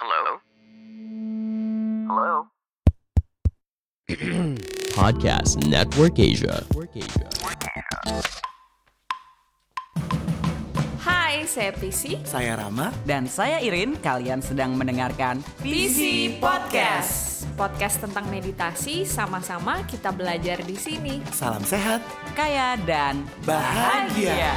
Hello? Hello? Podcast Network Asia. Hai, saya Prisi. Saya Rama. Dan saya Irin, kalian sedang mendengarkan PC Podcast. Podcast tentang meditasi, sama-sama kita belajar di sini. Salam sehat. Kaya dan Bahagia.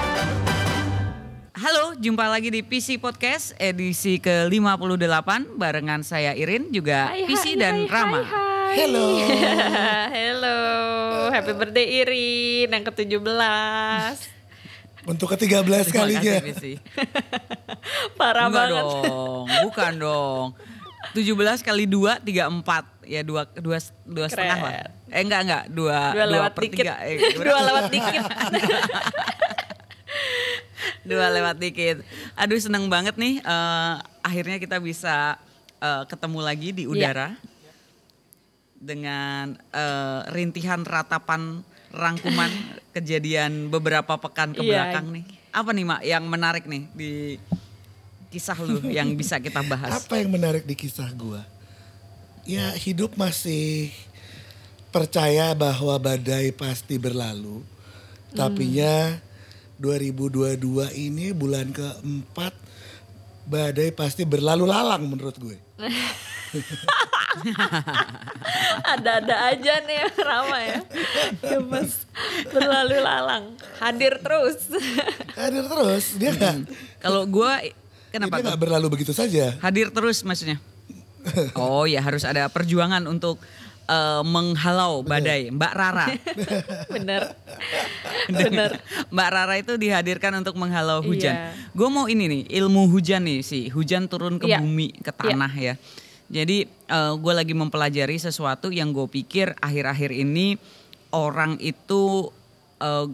Halo, jumpa lagi di PC Podcast edisi ke-58 barengan saya Irin, juga Hai, PC hai, dan hai, Rama. hai, hai. Hello. Hello, happy birthday Irin yang ke-17. Untuk ke-13 Terima kalinya. kasih, PC. Parah Enggak banget. dong, bukan dong. 17 kali 2, 34. Ya dua, dua, dua setengah lah. Eh enggak, enggak. Dua, Dua lewat per dikit. tiga. Eh, Dua lewat dikit. dua lewat dikit. Aduh seneng banget nih eh, akhirnya kita bisa eh, ketemu lagi Iya. di udara dengan eh, rintihan ratapan rangkuman kejadian beberapa pekan ke Iya. belakang nih. Apa nih Mak yang menarik nih di kisah lu yang bisa kita bahas? Apa yang menarik di kisah gua? Ya hidup masih percaya bahwa badai pasti berlalu. Tapinya 2022 ini bulan keempat badai pasti berlalu lalang menurut gue. Ada-ada aja nih Rama ya. Gemes. Berlalu lalang. Hadir terus. Hadir terus dia nggak Kalau gua kenapa dia nggak berlalu begitu saja. Hadir terus maksudnya. Oh ya harus ada perjuangan untuk eh, menghalau badai. Mbak Rara. Bener. Bener. Mbak Rara itu dihadirkan untuk menghalau hujan. Iya. Gue mau ini nih ilmu hujan nih sih. Hujan turun ke Iya. bumi, ke tanah ya. Jadi gue lagi mempelajari sesuatu yang gue pikir akhir-akhir ini orang itu eh,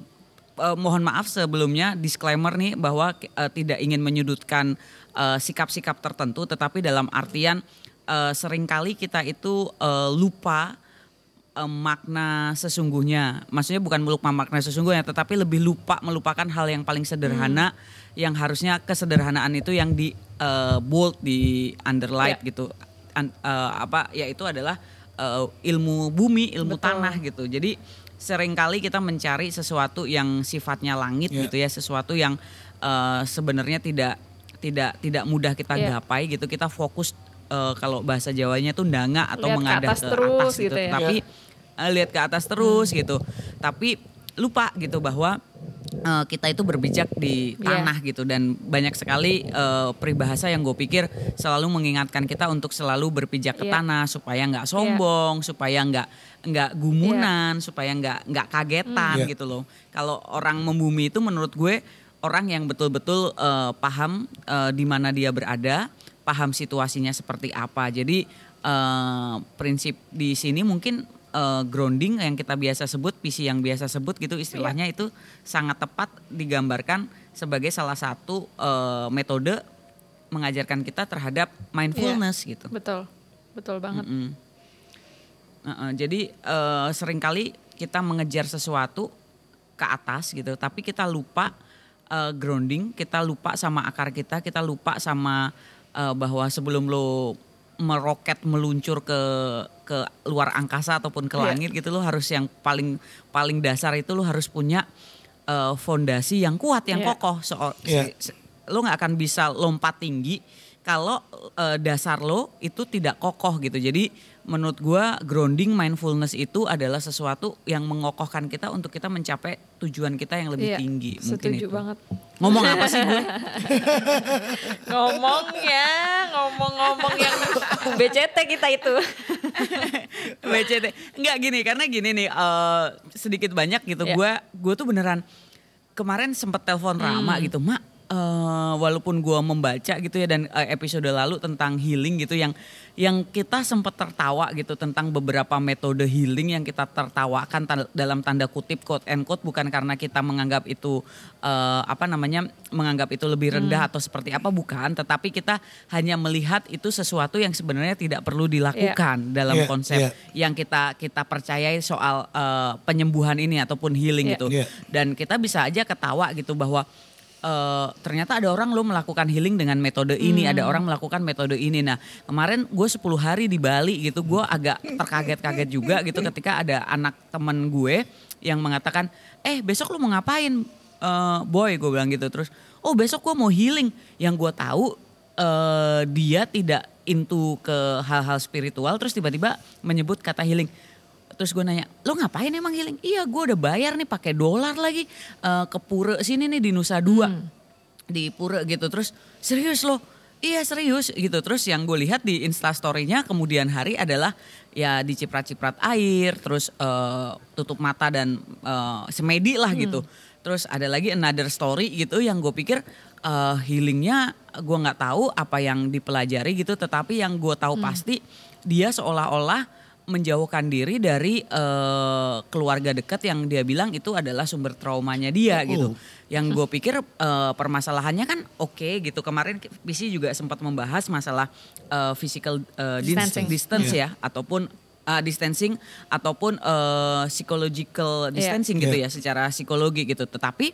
eh, mohon maaf sebelumnya disclaimer nih bahwa eh, tidak ingin menyudutkan eh, sikap-sikap tertentu, tetapi dalam artian eh, sering kali kita itu eh, lupa eh, makna sesungguhnya. Maksudnya bukan lupa makna sesungguhnya, tetapi lebih lupa melupakan hal yang paling sederhana yang harusnya kesederhanaan itu yang di eh, bold, di underline Ya. gitu. An- eh, apa ya itu adalah eh, ilmu bumi, ilmu Betul. tanah gitu. Jadi sering kali kita mencari sesuatu yang sifatnya langit Ya. gitu ya, sesuatu yang eh, sebenarnya tidak tidak tidak mudah kita Ya. gapai gitu. Kita fokus eh, kalau bahasa Jawanya tuh ndanga atau Lihat ke mengadah atas ke terus atas gitu. gitu ya. Tapi eh, lihat ke atas terus gitu. Tapi lupa gitu bahwa eh, kita itu berbijak di Iya. tanah gitu dan banyak sekali eh, peribahasa yang gue pikir selalu mengingatkan kita untuk selalu berpijak ke Iya. tanah supaya nggak sombong, supaya nggak nggak gumunan, Iya. supaya nggak nggak kagetan Hmm. gitu loh. Kalau orang membumi itu menurut gue orang yang betul-betul eh, paham eh, di mana dia berada, paham situasinya seperti apa. Jadi eh, prinsip di sini mungkin eh, grounding yang kita biasa sebut, PC yang biasa sebut gitu istilahnya itu sangat tepat digambarkan sebagai salah satu eh, metode mengajarkan kita terhadap mindfulness gitu. Betul. Betul banget. Mm. Heeh, jadi eh, sering kali kita mengejar sesuatu ke atas gitu, tapi kita lupa eh, grounding, kita lupa sama akar kita, kita lupa sama eh, bahwa sebelum lo meroket meluncur ke ke luar angkasa ataupun ke Iya. langit gitu lo harus yang paling paling dasar itu lo harus punya eh, fondasi yang kuat yang Iya. kokoh soal Iya. se- lo nggak akan bisa lompat tinggi kalau eh, dasar lo itu tidak kokoh gitu. Jadi menurut gua grounding mindfulness itu adalah sesuatu yang mengokohkan kita untuk kita mencapai tujuan kita yang lebih Iya, tinggi. Mungkin Setuju itu. banget. Ngomong apa sih gue? Ngomong ya, ngomong-ngomong yang BCT kita itu. BCT. Enggak gini karena gini nih eh, sedikit banyak gitu. Iya. Gua gue tuh beneran kemarin sempet telepon Rama Hmm. gitu, Mak. Eh, walaupun gua membaca gitu ya dan eh, episode lalu tentang healing gitu yang yang kita sempat tertawa gitu tentang beberapa metode healing yang kita tertawakan ta- dalam tanda kutip quote and quote bukan karena kita menganggap itu eh, apa namanya menganggap itu lebih rendah atau seperti apa bukan tetapi kita hanya melihat itu sesuatu yang sebenarnya tidak perlu dilakukan dalam Iya, konsep iya. yang kita kita percayai soal eh, penyembuhan ini ataupun healing Iya. gitu Iya. dan kita bisa aja ketawa gitu bahwa eh, ternyata ada orang lo melakukan healing dengan metode ini, ada orang melakukan metode ini. Nah kemarin gue 10 hari di Bali gitu, gue agak terkaget-kaget juga gitu ketika ada anak temen gue yang mengatakan, eh besok lo mau ngapain, Eh, boy? Gue bilang gitu terus, oh besok gue mau healing. Yang gue tahu eh, dia tidak into ke hal-hal spiritual, terus tiba-tiba menyebut kata healing. Terus gue nanya, lo ngapain emang healing? Iya gue udah bayar nih pakai dolar lagi eh, ke pura sini nih di Nusa Dua di pura gitu. Terus serius lo? Iya serius gitu. Terus yang gue lihat di instastorynya kemudian hari adalah ya diciprat-ciprat air, terus eh, tutup mata dan eh, semedi lah gitu. Terus ada lagi another story gitu yang gue pikir eh, healingnya gue nggak tahu apa yang dipelajari gitu. Tetapi yang gue tahu pasti dia seolah-olah menjauhkan diri dari eh, keluarga dekat yang dia bilang itu adalah sumber traumanya dia gitu. Yang gue pikir eh, permasalahannya kan oke gitu. Kemarin PC juga sempat membahas masalah eh, physical dis- Distancing. distance Iya. ya ataupun uh, distancing ataupun uh, psychological distancing gitu Iya. ya secara psikologi gitu. Tetapi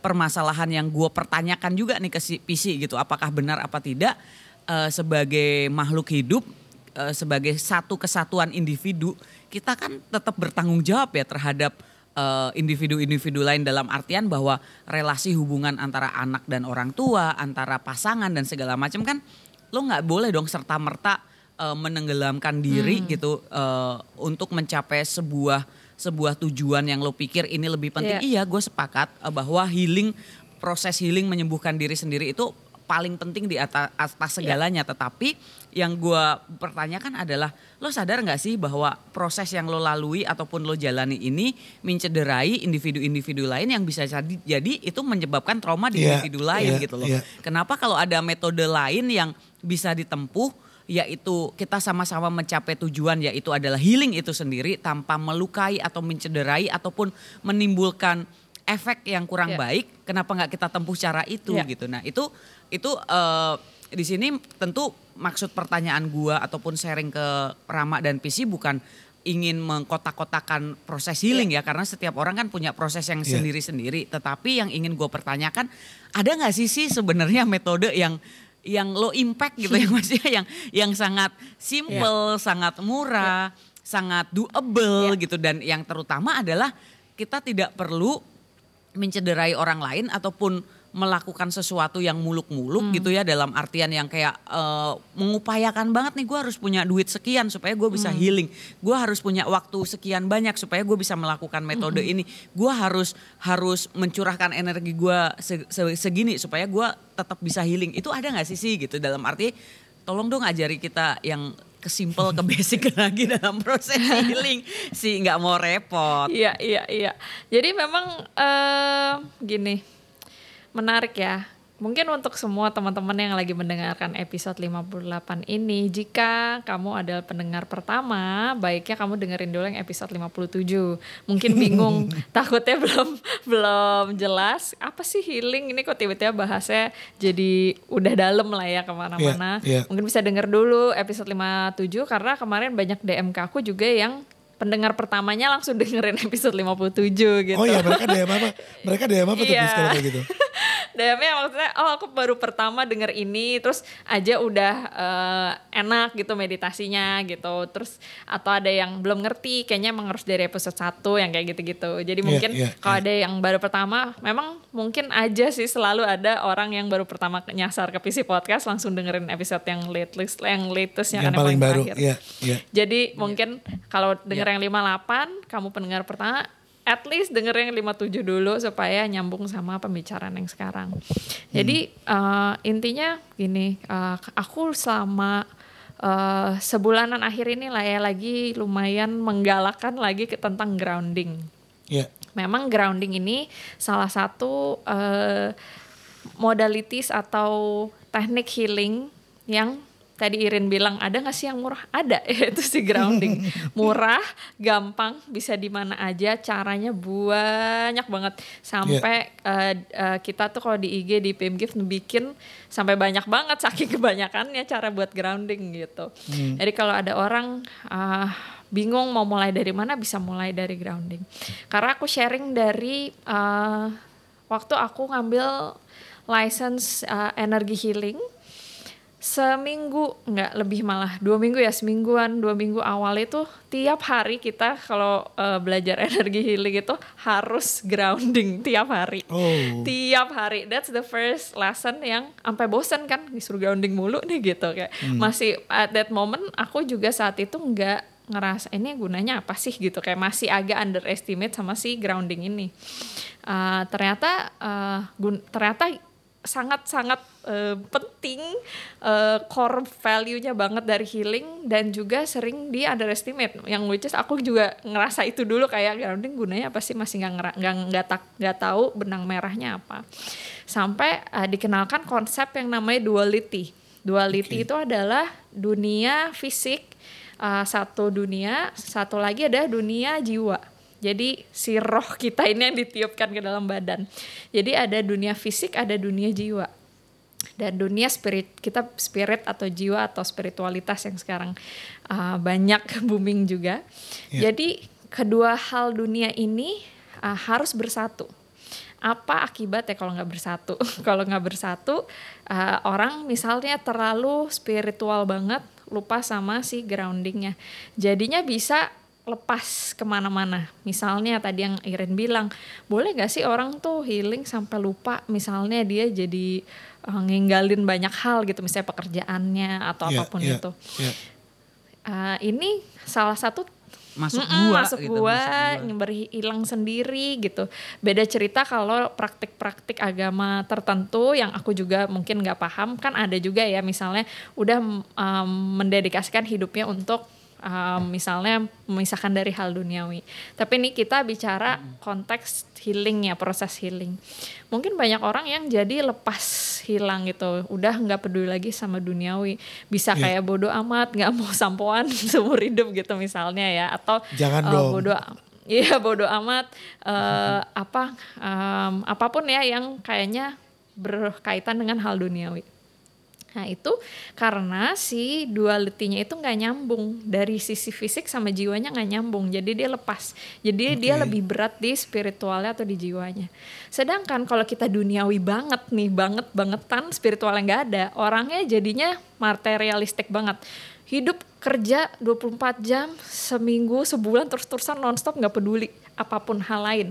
permasalahan yang gue pertanyakan juga nih ke si PC gitu, apakah benar apa tidak uh, sebagai makhluk hidup uh, sebagai satu kesatuan individu kita kan tetap bertanggung jawab ya terhadap uh, individu-individu lain dalam artian bahwa relasi hubungan antara anak dan orang tua, antara pasangan dan segala macam kan lo nggak boleh dong serta merta menenggelamkan diri gitu uh, untuk mencapai sebuah sebuah tujuan yang lo pikir ini lebih penting. Iya. Iya, gue sepakat uh, bahwa healing proses healing menyembuhkan diri sendiri itu paling penting di atas, atas segalanya. Tetapi yang gue pertanyakan adalah lo sadar nggak sih bahwa proses yang lo lalui ataupun lo jalani ini mencederai individu-individu lain yang bisa jadi, jadi itu menyebabkan trauma di Iya, individu lain iya, gitu loh. iya. Kenapa kalau ada metode lain yang bisa ditempuh yaitu kita sama-sama mencapai tujuan yaitu adalah healing itu sendiri tanpa melukai atau mencederai ataupun menimbulkan efek yang kurang Iya. baik kenapa nggak kita tempuh cara itu Iya. gitu nah itu itu eh, di sini tentu maksud pertanyaan gua ataupun sharing ke Rama dan PC bukan ingin mengkotak-kotakan proses healing ya karena setiap orang kan punya proses yang Iya. sendiri-sendiri. Tetapi yang ingin gue pertanyakan ada nggak sih sih sebenarnya metode yang yang low impact gitu ya maksudnya yang yang sangat simple, sangat murah, sangat doable gitu. Dan yang terutama adalah kita tidak perlu mencederai orang lain ataupun melakukan sesuatu yang muluk-muluk gitu ya dalam artian yang kayak eh, mengupayakan banget nih gue harus punya duit sekian supaya gue bisa healing. Gue harus punya waktu sekian banyak supaya gue bisa melakukan metode ini. Gue harus harus mencurahkan energi gue se- se- segini supaya gue tetap bisa healing. Itu ada nggak sih sih gitu dalam arti tolong dong ajari kita yang ke simple ke basic lagi dalam proses healing. Sih nggak mau repot. Iya, iya, iya. Jadi memang eh gini, menarik ya. Mungkin untuk semua teman-teman yang lagi mendengarkan episode 58 ini, jika kamu adalah pendengar pertama, baiknya kamu dengerin dulu yang episode 57. Mungkin bingung, takutnya belum belum jelas apa sih healing ini kok tiba-tiba bahasnya jadi udah dalam lah ya ke mana-mana. Iya, iya. Mungkin bisa denger dulu episode 57 karena kemarin banyak DM ke aku juga yang pendengar pertamanya langsung dengerin episode 57 gitu. Oh ya mereka DM apa? Mereka DM apa tuh Iya. Bis, kalau kayak gitu? DM-nya maksudnya oh aku baru pertama denger ini terus aja udah eh, enak gitu meditasinya gitu. Terus atau ada yang belum ngerti kayaknya emang harus dari episode 1 yang kayak gitu-gitu. Jadi Iya, mungkin iya, kalau iya. ada yang baru pertama memang mungkin aja sih selalu ada orang yang baru pertama nyasar ke PC podcast langsung dengerin episode yang latest yang latestnya Yang kan paling baru, terakhir. iya, iya. Jadi mungkin kalau denger yang 58, kamu pendengar pertama, at least denger yang 57 dulu supaya nyambung sama pembicaraan yang sekarang. Jadi eh, intinya gini, eh, aku selama eh, sebulanan akhir ini lah ya lagi lumayan menggalakkan lagi ke tentang grounding. Iya. Memang grounding ini salah satu eh, modalities atau teknik healing yang tadi Irin bilang ada nggak sih yang murah? Ada, itu si grounding. Murah, gampang, bisa di mana aja, caranya banyak banget. Sampai eh, eh, kita tuh kalau di IG di PM Gift bikin sampai banyak banget saking kebanyakannya cara buat grounding gitu. Jadi kalau ada orang ah, bingung mau mulai dari mana bisa mulai dari grounding. Karena aku sharing dari eh, waktu aku ngambil license uh, energi healing seminggu nggak lebih malah. Dua minggu ya semingguan. Dua minggu awal itu tiap hari kita kalau uh, belajar energi healing itu harus grounding tiap hari. Oh. tiap hari. That's the first lesson yang sampai bosen kan disuruh grounding mulu nih gitu. Kayak masih at that moment aku juga saat itu nggak ngerasa ini gunanya apa sih? gitu. Kayak masih agak underestimate sama si grounding ini. Uh, ternyata uh, gun- ternyata sangat-sangat uh, penting uh, core value-nya banget dari healing dan juga sering di underestimate yang which is aku juga ngerasa itu dulu kayak grounding gunanya apa sih? Masih nggak nggak nggak tak nggak tahu benang merahnya apa. Sampai uh, dikenalkan konsep yang namanya duality. Duality itu adalah dunia fisik uh, satu dunia satu lagi ada dunia jiwa jadi si roh kita ini yang ditiupkan ke dalam badan. Jadi ada dunia fisik, ada dunia jiwa. Dan dunia spirit, kita spirit atau jiwa atau spiritualitas yang sekarang uh, banyak booming juga. Ya. Jadi kedua hal dunia ini uh, harus bersatu. Apa akibatnya kalau nggak bersatu? kalau nggak bersatu, uh, orang misalnya terlalu spiritual banget, lupa sama si groundingnya. Jadinya bisa lepas ke mana-mana. Misalnya tadi yang Iren bilang, boleh gak sih orang tuh healing sampai lupa misalnya dia jadi uh, ninggalin banyak hal gitu, misalnya pekerjaannya atau Ya, apa pun ya, itu. ya. Uh, ini salah satu Masuk Mm-mm, gua masuk gitu, gua, masuk gua. berhilang sendiri gitu. Beda cerita kalau praktik-praktik agama tertentu yang aku juga mungkin nggak paham kan ada juga ya misalnya udah um, mendedikasikan hidupnya untuk um, misalnya memisahkan dari hal duniawi. Tapi ini kita bicara konteks healing ya, proses healing. Mungkin banyak orang yang jadi lepas hilang gitu, udah nggak peduli lagi sama duniawi, bisa Iya. kayak bodoh amat, nggak mau sampoan seumur hidup gitu misalnya ya, atau Jangan dong. bodoh Iya bodoh amat eh, apa em, apa pun ya yang kayaknya berkaitan dengan hal duniawi. Nah itu karena si dualitinya itu nggak nyambung dari sisi fisik sama jiwanya nggak nyambung, jadi dia lepas. Jadi dia Oke. lebih berat di spiritualnya atau di jiwanya. Sedangkan kalau kita duniawi banget nih, banget bangetan spiritualnya nggak ada, orangnya jadinya materialistik banget. Hidup kerja 24 jam seminggu sebulan terus-terusan nonstop nggak peduli apa pun hal lain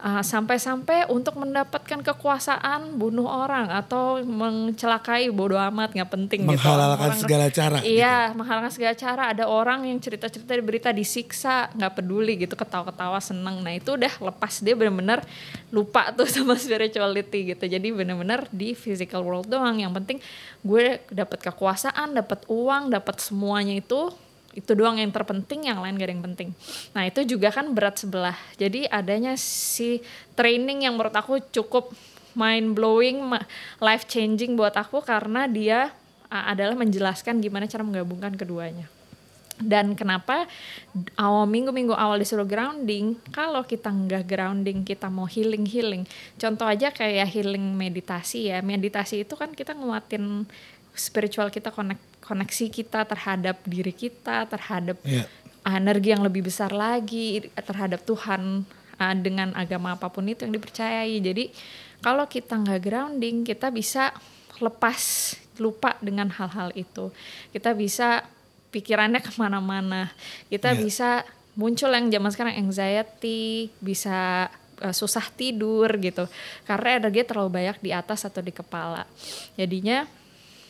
Uh, sampai-sampai untuk mendapatkan kekuasaan bunuh orang atau mencelakai bodoh amat nggak penting gitu. Menghalalkan Orang- segala cara, iya menghalalkan segala cara. Ada orang yang cerita-cerita di berita disiksa nggak peduli gitu ketawa-ketawa seneng. Nah itu udah lepas. Dia bener-bener lupa tuh sama spirituality gitu. Jadi bener-bener di physical world doang. Yang penting gue dapat kekuasaan dapat uang dapat semuanya itu itu doang yang terpenting yang lain gak ada yang penting. Nah itu juga kan berat sebelah. Jadi adanya si training yang menurut aku cukup mind blowing life changing buat aku karena dia adalah menjelaskan gimana cara menggabungkan keduanya. Dan kenapa awal minggu-minggu awal disuruh grounding kalau kita nggak grounding kita mau healing healing contoh aja kayak healing meditasi ya. Meditasi itu kan kita nguatin spiritual kita konek koneksi kita terhadap diri kita terhadap Iya. energi yang lebih besar lagi terhadap Tuhan uh, dengan agama apa pun itu yang dipercayai. Jadi kalau kita nggak grounding kita bisa lepas lupa dengan hal-hal itu. Kita bisa pikirannya ke mana-mana. Kita Iya. bisa muncul yang zaman sekarang anxiety bisa uh, susah tidur gitu. Karena energi terlalu banyak di atas atau di kepala. Jadinya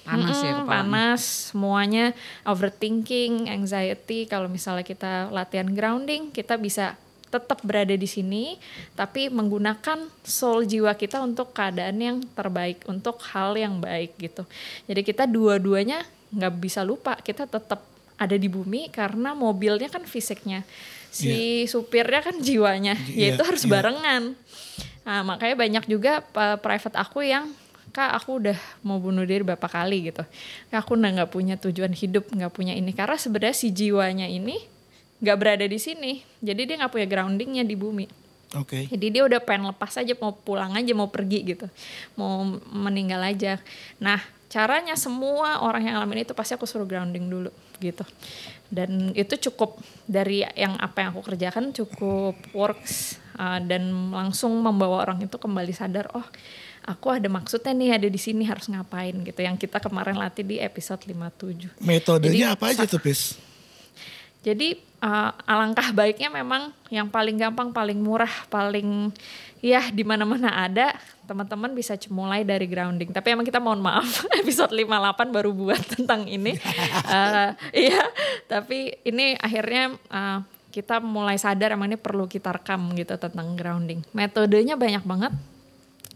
Panas ya Mm-mm, kepalanya. panas semuanya overthinking anxiety. Kalau misalnya kita latihan grounding kita bisa tetap berada di sini tapi menggunakan soul jiwa kita untuk keadaan yang terbaik untuk hal yang baik gitu. Jadi kita dua-duanya nggak bisa lupa kita tetap ada di bumi karena mobilnya kan fisiknya. Si supirnya kan jiwanya Iya, yaitu harus iya. barengan. Nah makanya banyak juga uh, private aku yang kak aku udah mau bunuh diri berapa kali gitu. Kak, aku udah nggak punya tujuan hidup nggak punya ini. Karena sebenarnya si jiwanya ini nggak berada di sini. Jadi dia nggak punya groundingnya di bumi. Oke. jadi dia udah pengen lepas aja mau pulang aja mau pergi gitu. Mau meninggal aja. Nah caranya semua orang yang ngalamin itu pasti aku suruh grounding dulu gitu. Dan itu cukup dari yang apa yang aku kerjakan cukup works uh, dan langsung membawa orang itu kembali sadar oh aku ada maksudnya nih ada di sini harus ngapain gitu yang kita kemarin latih di episode 57. Metodenya Jadi, apa aja tuh, Pis? Jadi uh, alangkah baiknya memang yang paling gampang, paling murah, paling ya di mana-mana ada, teman-teman bisa mulai dari grounding. Tapi emang kita mohon maaf episode 58 baru buat tentang ini. Uh, Iya, tapi ini akhirnya uh, kita mulai sadar emang ini perlu kita rekam gitu tentang grounding. Metodenya banyak banget.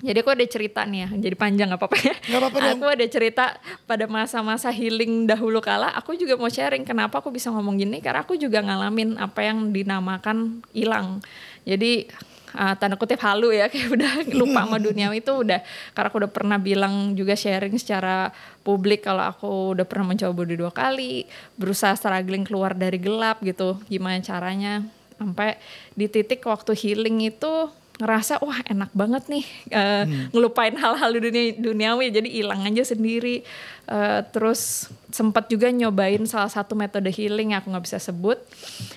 Jadi aku ada cerita nih ya, jadi panjang gak apa-apa ya. Nggak apa-apa dong. Aku ada cerita pada masa-masa healing dahulu kala, aku juga mau sharing kenapa aku bisa ngomong gini, karena aku juga ngalamin apa yang dinamakan hilang. Jadi uh, tanda kutip halu ya, kayak udah lupa sama dunia itu udah, karena aku udah pernah bilang juga sharing secara publik kalau aku udah pernah mencoba body dua kali, berusaha struggling keluar dari gelap gitu, gimana caranya, sampai di titik waktu healing itu ngerasa wah enak banget nih eh, ngelupain hal-hal di dunia duniawi. Jadi hilang aja sendiri. Eh, terus sempat juga nyobain salah satu metode healing yang aku nggak bisa sebut.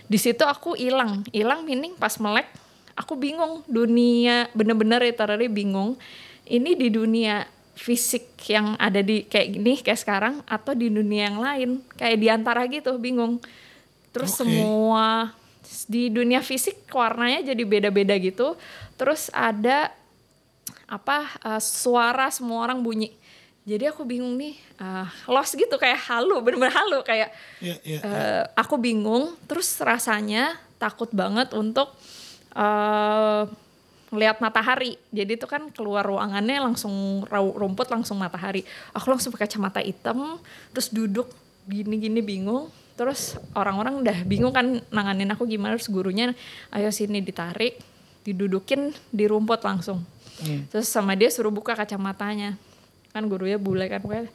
Di situ aku hilang. Hilang meaning pas melek aku bingung. Dunia bener-bener literally bingung. Ini di dunia fisik yang ada di kayak gini kayak sekarang atau di dunia yang lain? Kayak di antara gitu bingung. Terus Oke. semua di dunia fisik warnanya jadi beda-beda gitu. Terus ada apa uh, suara semua orang bunyi. Jadi aku bingung nih uh, lost gitu kayak halu bener-bener halu kayak Iya, iya. eh, aku bingung terus rasanya takut banget untuk eh lihat matahari. Jadi itu kan keluar ruangannya langsung rumput langsung matahari. Aku langsung pakai kacamata hitam terus duduk gini-gini bingung terus orang-orang udah bingung kan nanganin aku gimana terus gurunya ayo sini ditarik didudukin di rumput langsung terus sama dia suruh buka kacamatanya. Kan gurunya bule kan pokoknya.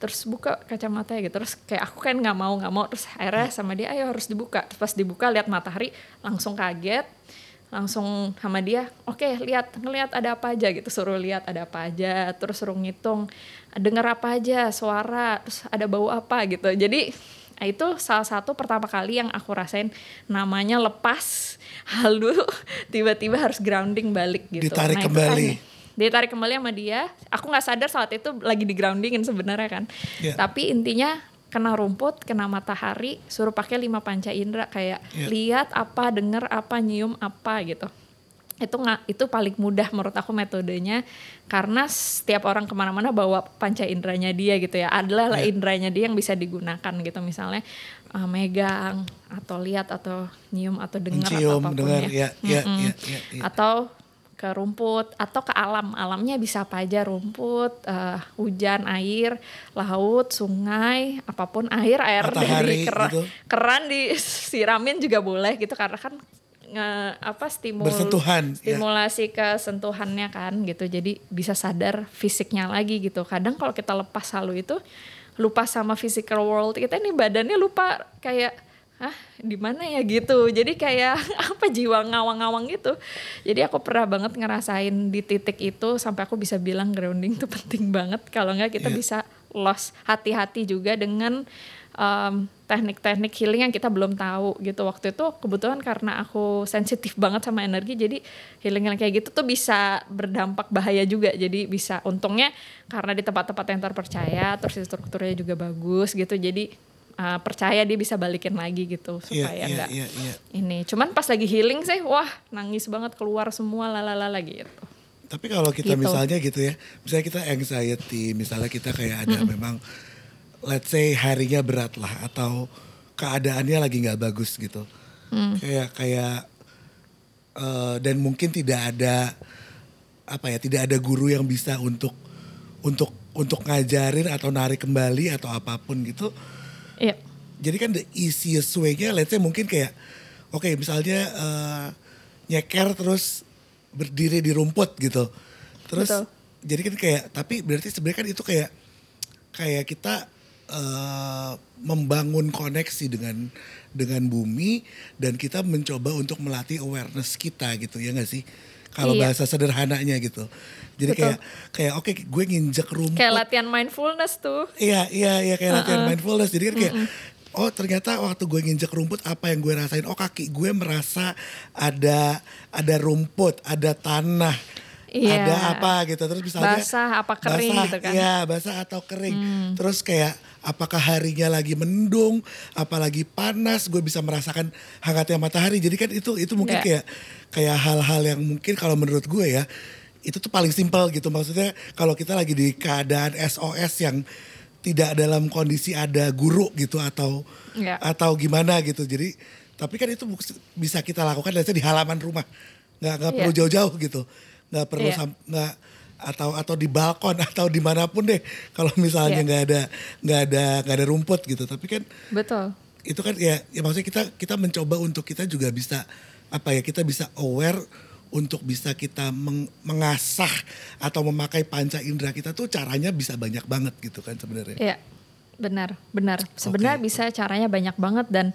Terus buka kacamatanya gitu. Terus kayak aku kan nggak mau nggak mau. Terus akhirnya sama dia ayo harus dibuka. Terus pas dibuka lihat matahari langsung kaget. Langsung sama dia oke lihat ngelihat ada apa aja gitu. Suruh lihat ada apa aja terus suruh ngitung denger apa aja suara terus ada bau apa gitu. Jadi itu salah satu pertama kali yang aku rasain namanya lepas halu tiba-tiba harus grounding balik gitu Ditarik Nah, kembali. kan- ditarik kembali sama dia aku nggak sadar saat itu lagi di groundingin sebenarnya kan Iya. tapi intinya kena rumput kena matahari suruh pakai lima panca indera kayak Iya. lihat apa denger apa nyium apa gitu itu nggak itu paling mudah menurut aku metodenya. Karena setiap orang ke mana-mana bawa panca inderanya dia gitu ya. Adalah lah Iya. inderanya dia yang bisa digunakan gitu. Misalnya uh, megang atau lihat atau nyium atau dengar atau apa pun dengar, ya, ya, Mm-mm. ya, ya, ya. atau ke rumput atau ke alam. Alamnya bisa apa aja. Rumput eh, hujan air laut sungai apa pun. Air air Matahari dari keran, gitu. keran disiramin juga boleh gitu. Karena kan nge- apa stimul Bersentuhan, ya. stimulasi ke sentuhannya kan gitu. Jadi bisa sadar fisiknya lagi gitu. Kadang kalau kita lepas halu itu lupa sama physical world kita nih badannya lupa kayak ah di mana ya? Gitu. Jadi kayak apa jiwa ngawang-ngawang gitu. Jadi aku pernah banget ngerasain di titik itu sampai aku bisa bilang grounding itu penting banget. Kalau nggak kita Iya. bisa lost hati-hati juga dengan um, teknik-teknik healing yang kita belum tahu gitu. Waktu itu kebetulan karena aku sensitif banget sama energi jadi healing yang kayak gitu tuh bisa berdampak bahaya juga. Jadi bisa untungnya karena di tempat-tempat yang terpercaya terus strukturnya juga bagus gitu. Jadi uh, percaya dia bisa balikin lagi gitu Iya, supaya iya, enggak iya, iya. ini. Cuman pas lagi healing sih wah nangis banget keluar semua lalala gitu. Tapi kalau kita Gitu. misalnya gitu ya, misalnya kita anxiety, misalnya kita kayak ada memang, let's say harinya berat lah atau keadaannya lagi nggak bagus gitu, kayak kayak eh, dan mungkin tidak ada apa ya, tidak ada guru yang bisa untuk untuk untuk ngajarin atau narik kembali atau apa pun gitu. iya Jadi kan the easiest way-nya let's say mungkin kayak oke misalnya eh, nyeker terus berdiri di rumput gitu. Terus Betul. jadi kan kayak tapi berarti sebenarnya kan itu kayak kayak kita eh, membangun koneksi dengan dengan bumi dan kita mencoba untuk melatih awareness kita gitu ya nggak sih? Kalau Iya. bahasa sederhananya gitu. Jadi Betul. kayak kayak oke gue nginjek rumput kayak latihan mindfulness tuh Iya, iya, iya kayak latihan mindfulness. Jadi kan kayak, oh ternyata waktu gue nginjek rumput apa yang gue rasain? Oh kaki gue merasa ada ada rumput, ada tanah. Iya. ada apa gitu terus misalnya Basah apa kering basah, gitu kan. Iya, basah atau kering. Terus kayak apakah harinya lagi mendung, apalagi panas, gue bisa merasakan hangatnya matahari. Jadi kan itu itu mungkin Iya. kayak kayak hal-hal yang mungkin kalau menurut gue ya itu tuh paling simpel gitu. Maksudnya kalau kita lagi di keadaan SOS yang tidak dalam kondisi ada guru gitu atau Iya. atau gimana gitu. Jadi tapi kan itu bisa kita lakukan say di halaman rumah. nggak nggak Iya. perlu jauh-jauh gitu. nggak perlu sam- nggak atau atau di balkon atau di mana pun deh kalau misalnya Iya. nggak ada nggak ada nggak ada rumput gitu tapi kan Betul. itu kan ya, ya maksudnya kita kita mencoba untuk kita juga bisa apa ya kita bisa aware untuk bisa kita meng- mengasah atau memakai panca indera kita tuh caranya bisa banyak banget gitu kan sebenarnya. Iya, benar, benar. Sebenarnya Oke. bisa caranya banyak banget dan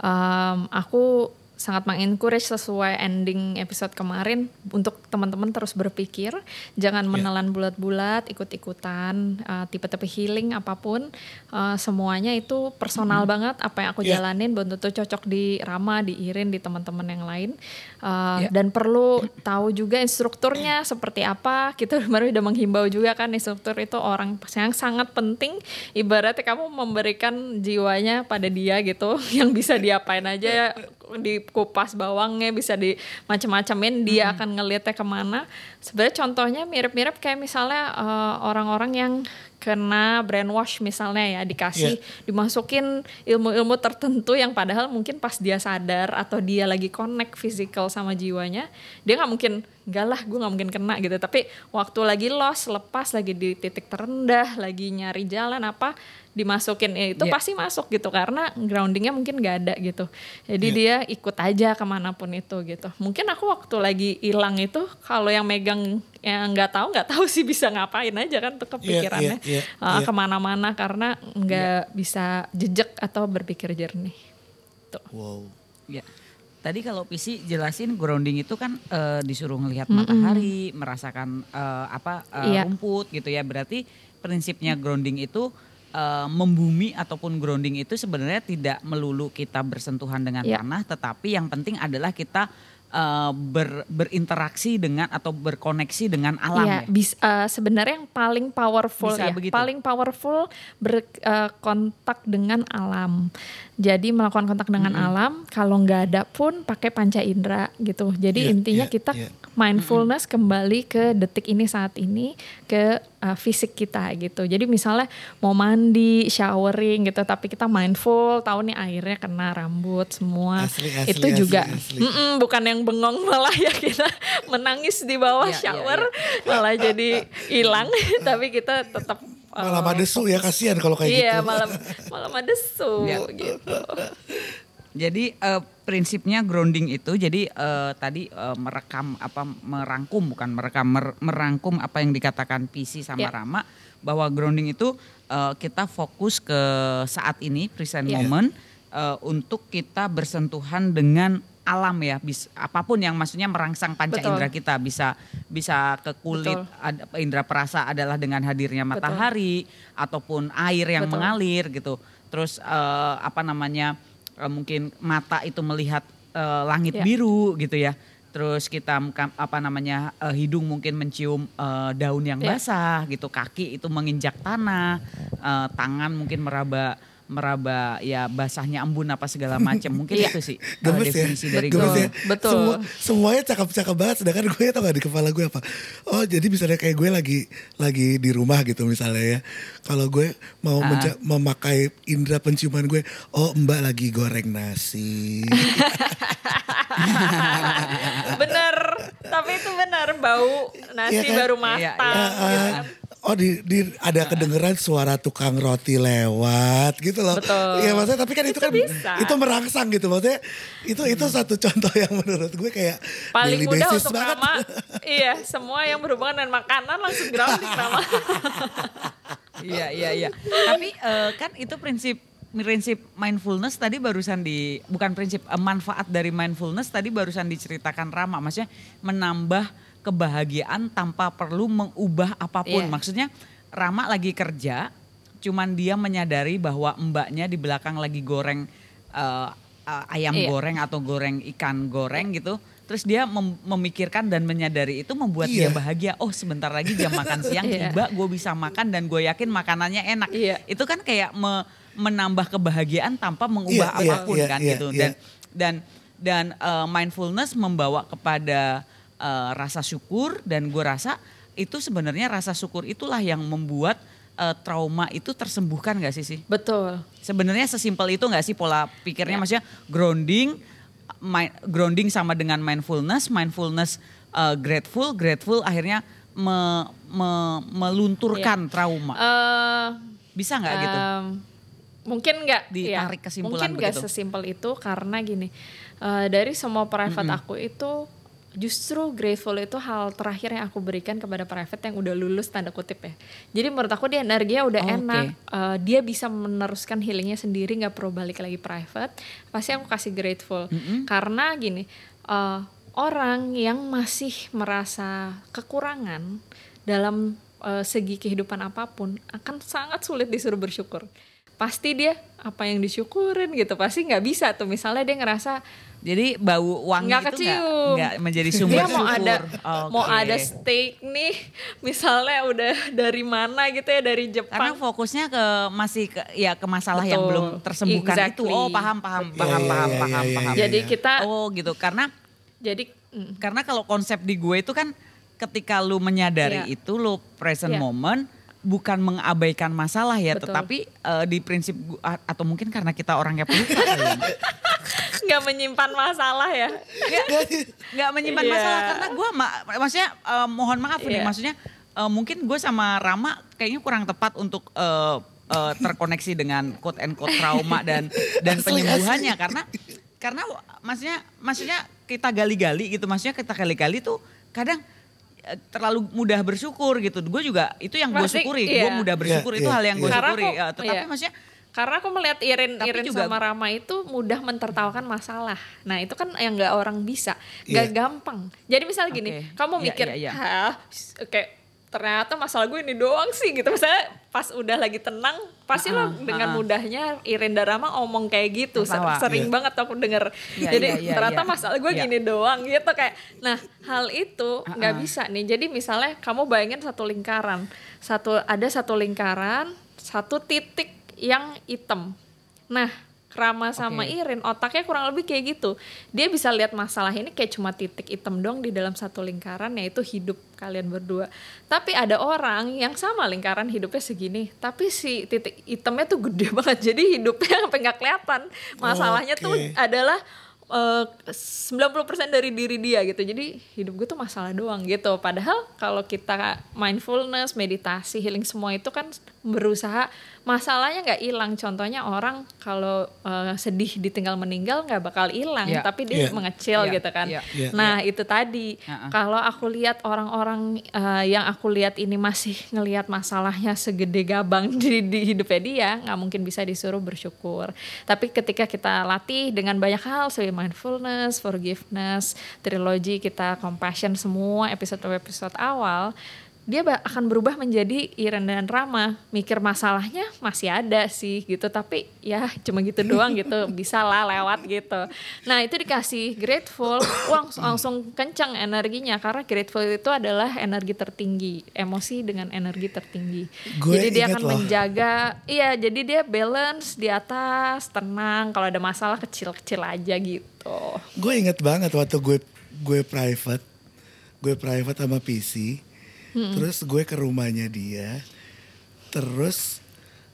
um, aku sangat mengencourage sesuai ending episode kemarin untuk teman-teman terus berpikir, jangan Iya. menelan bulat-bulat, ikut-ikutan uh, tipe-tipe healing apa pun, uh, semuanya itu personal banget apa yang aku Iya. jalanin belum tentu cocok di Rama, di Irin, di teman-teman yang lain. Uh, Iya. dan perlu tahu juga instrukturnya seperti apa. Kita kemarin udah menghimbau juga kan instruktur itu orang yang sangat penting. Ibaratnya kamu memberikan jiwanya pada dia gitu, yang bisa diapain aja dikupas bawangnya bisa di macam-macamin dia akan ngelihatnya ke mana. Sebenarnya contohnya mirip-mirip kayak misalnya eh, orang-orang yang kena brainwash misalnya ya dikasih dimasukin ilmu-ilmu tertentu yang padahal mungkin pas dia sadar atau dia lagi connect physical sama jiwanya dia nggak mungkin enggak lah gue nggak mungkin kena gitu tapi waktu lagi lost lepas lagi di titik terendah lagi nyari jalan apa dimasukin ya itu Iya. pasti masuk gitu karena groundingnya mungkin nggak ada gitu jadi Iya. dia ikut aja ke mana pun itu gitu mungkin aku waktu lagi hilang itu kalau yang megang yang nggak tahu nggak tahu sih bisa ngapain aja kan tuh kepikirannya iya, uh, iya. ke mana-mana karena nggak bisa jejak atau berpikir jernih tuh Wow. Ya. Tadi kalau PC jelasin grounding itu kan eh, disuruh ngelihat matahari, merasakan eh, apa eh, Iya. rumput gitu ya. Berarti prinsipnya grounding itu eh, membumi ataupun grounding itu sebenarnya tidak melulu kita bersentuhan dengan Iya. tanah, tetapi yang penting adalah kita eh, ber- berinteraksi dengan atau berkoneksi dengan alam Iya, ya. bis- eh, sebenarnya yang paling powerful Bisa ya, begitu? paling powerful berkontak dengan alam. Jadi melakukan kontak dengan alam, kalau nggak ada pun pakai panca indera gitu. Jadi Iya, intinya iya, kita iya. Mindfulness kembali ke detik ini saat ini, ke eh, fisik kita gitu. Jadi misalnya mau mandi, showering gitu, tapi kita mindful, tahu nih airnya kena rambut semua. Asli, asli, itu asli, juga asli. Mm-mm, bukan yang bengong malah ya kita menangis di bawah Iya, iya, shower malah jadi hilang tapi kita tetap uh, Malah madesu ya kasihan kalau kayak iya gitu. malam malam ada su Iya. gitu Jadi eh, prinsipnya grounding itu jadi eh, tadi eh, merekam apa merangkum bukan merekam mer- merangkum apa yang dikatakan PC sama Ya. Rama bahwa grounding itu eh, kita fokus ke saat ini present Ya. moment eh, untuk kita bersentuhan dengan alam ya bis, apa pun yang maksudnya merangsang panca Betul. indera kita bisa bisa ke kulit Betul. ada, indera perasa adalah dengan hadirnya matahari ataupun air yang Betul. mengalir gitu terus eh, apa namanya eh, mungkin mata itu melihat eh, langit Ya. biru gitu ya terus kita apa namanya eh, hidung mungkin mencium eh, daun yang Ya. basah gitu kaki itu menginjak tanah eh, tangan mungkin meraba meraba ya basahnya embun apa segala macam mungkin Iya. itu sih Gemes ya, definisi dari gemes grounding. ya. Betul. Semua, semuanya cakep-cakep banget, sedangkan gue tau gak di kepala gue apa. Oh jadi misalnya kayak gue lagi lagi di rumah gitu misalnya ya. Kalau gue mau menja- memakai indera penciuman gue, oh mbak lagi goreng nasi. bener tapi itu bener bau nasi Iya kan? baru Iya, matang iya. gitu Ah, kan. Oh di, di ada kedengeran suara tukang roti lewat gitu loh. Betul. Iya maksudnya tapi kan itu, kan bisa. itu merangsang gitu maksudnya itu itu satu contoh yang menurut gue kayak paling mudah basis untuk banget. Rama iya semua yang berhubungan dengan makanan langsung grounding Rama Iya iya iya. Tapi eh, kan itu prinsip prinsip mindfulness tadi barusan di bukan prinsip eh, manfaat dari mindfulness tadi barusan diceritakan Rama. Maksudnya menambah kebahagiaan tanpa perlu mengubah apa pun. Iya. Maksudnya Rama lagi kerja, cuman dia menyadari bahwa mbaknya di belakang lagi goreng eh, eh, ayam Iya. goreng atau goreng ikan goreng gitu. terus dia mem- memikirkan dan menyadari itu membuat dia Iya. bahagia. Oh sebentar lagi jam makan siang Iya. tiba, gue bisa makan dan gue yakin makanannya enak. Iya. Itu kan kayak me- menambah kebahagiaan tanpa mengubah Iya, iya, apa pun iya, kan iya, gitu. iya. Dan dan dan eh, mindfulness membawa kepada eh, rasa syukur dan gue rasa itu sebenarnya rasa syukur itulah yang membuat eh, trauma itu tersembuhkan gak sih sih? Betul. Sebenarnya sesimpel itu nggak sih pola pikirnya Ya. maksudnya grounding mi- grounding sama dengan mindfulness, mindfulness uh, grateful, grateful akhirnya me- me- melunturkan trauma. Eh, Bisa nggak gitu? Em, mungkin nggak Ditarik ya, kesimpulan mungkin begitu. sesimpel itu karena gini eh, dari semua private aku itu justru grateful itu hal terakhir yang aku berikan kepada private yang udah lulus tanda kutip ya. Jadi menurut aku dia energinya udah Oke. enak Eh, dia bisa meneruskan healingnya sendiri nggak perlu balik lagi private. Pasti aku kasih grateful. Karena gini eh, orang yang masih merasa kekurangan dalam eh, segi kehidupan apa pun akan sangat sulit disuruh bersyukur. Pasti dia apa yang disyukurin gitu pasti nggak bisa tuh. Misalnya dia ngerasa Jadi bau wangi nggak itu nggak kecium nggak menjadi sumber dia mau syukur. ada mau Oke. ada steak nih misalnya udah dari mana gitu ya dari Karena Jepang fokusnya ke masih ke ya ke masalah yang Betul. belum tersembuhkan itu. Exactly. Oh paham paham Iya, paham iya, paham iya, paham iya, paham. iya. jadi kita Oh gitu karena jadi mm, Karena kalau konsep di gue itu kan ketika lu menyadari Iya. itu lu present Iya. moment bukan mengabaikan masalah ya, Betul. tetapi eh, di prinsip atau mungkin karena kita orangnya pelupa. nggak menyimpan masalah ya nggak menyimpan Iya. masalah karena gue ma- maksudnya eh, mohon maaf nih Iya. maksudnya eh, mungkin gue sama Rama kayaknya kurang tepat untuk eh, eh, terkoneksi dengan quote and quote trauma dan dan penyembuhannya karena karena maksudnya maksudnya kita gali-gali gitu maksudnya kita gali-gali tuh kadang terlalu mudah bersyukur gitu gue juga itu yang gue syukuri gue iya. mudah bersyukur Iya, itu iya, hal yang gue syukuri aku- Ya, tetapi iya. maksudnya Karena aku melihat Irin Tapi Irin juga- sama Rama itu mudah mentertawakan masalah. Nah itu kan yang nggak orang bisa, nggak Iya. gampang. Jadi misal gini, Oke. kamu Iya, mikir, iya, iya. hah, oke ternyata masalah gue ini doang sih gitu. Misalnya pas udah lagi tenang, pasti Ah, lo dengan ah. mudahnya Irin dan Rama ngomong kayak gitu. Sering Iya. banget aku denger. Iya, Jadi iya, iya, ternyata iya. masalah gue Iya. gini doang gitu kayak. Nah hal itu Ah, nggak ah. bisa nih. Jadi misalnya kamu bayangin satu lingkaran, satu ada satu lingkaran, satu titik yang hitam. Nah, Rama sama Oke. Irin otaknya kurang lebih kayak gitu. Dia bisa lihat masalah ini kayak cuma titik hitam doang di dalam satu lingkaran yaitu hidup kalian berdua. Tapi ada orang yang sama lingkaran hidupnya segini, tapi si titik hitamnya tuh gede banget. Jadi hidupnya sampai nggak kelihatan. Masalahnya tuh Oke. adalah eh, 90% dari diri dia gitu. Jadi hidup gue tuh masalah doang gitu. Padahal kalau kita mindfulness, meditasi, healing semua itu kan berusaha masalahnya nggak hilang. Contohnya orang kalau eh, sedih ditinggal meninggal nggak bakal hilang, Iya. tapi dia Iya. mengecil Iya. gitu kan. Iya. Iya. Nah itu tadi. Uh-uh. Kalau aku lihat orang-orang eh, yang aku lihat ini masih ngelihat masalahnya segede gabang di, di hidupnya dia, nggak mungkin bisa disuruh bersyukur. Tapi ketika kita latih dengan banyak hal, seperti mindfulness, forgiveness, trilogy kita compassion semua episode-episode awal, dia akan berubah menjadi Iren dan Rama. Mikir masalahnya masih ada sih gitu, tapi ya cuma gitu doang gitu, bisa lah lewat gitu. Nah itu dikasih grateful, langsung, langsung kencang energinya karena grateful itu adalah energi tertinggi, emosi dengan energi tertinggi. Gue jadi dia akan loh. menjaga, iya jadi dia balance di atas, tenang. Kalau ada masalah kecil-kecil aja gitu. gue inget banget waktu gue gue private gue private sama PC terus gue ke rumahnya dia. Terus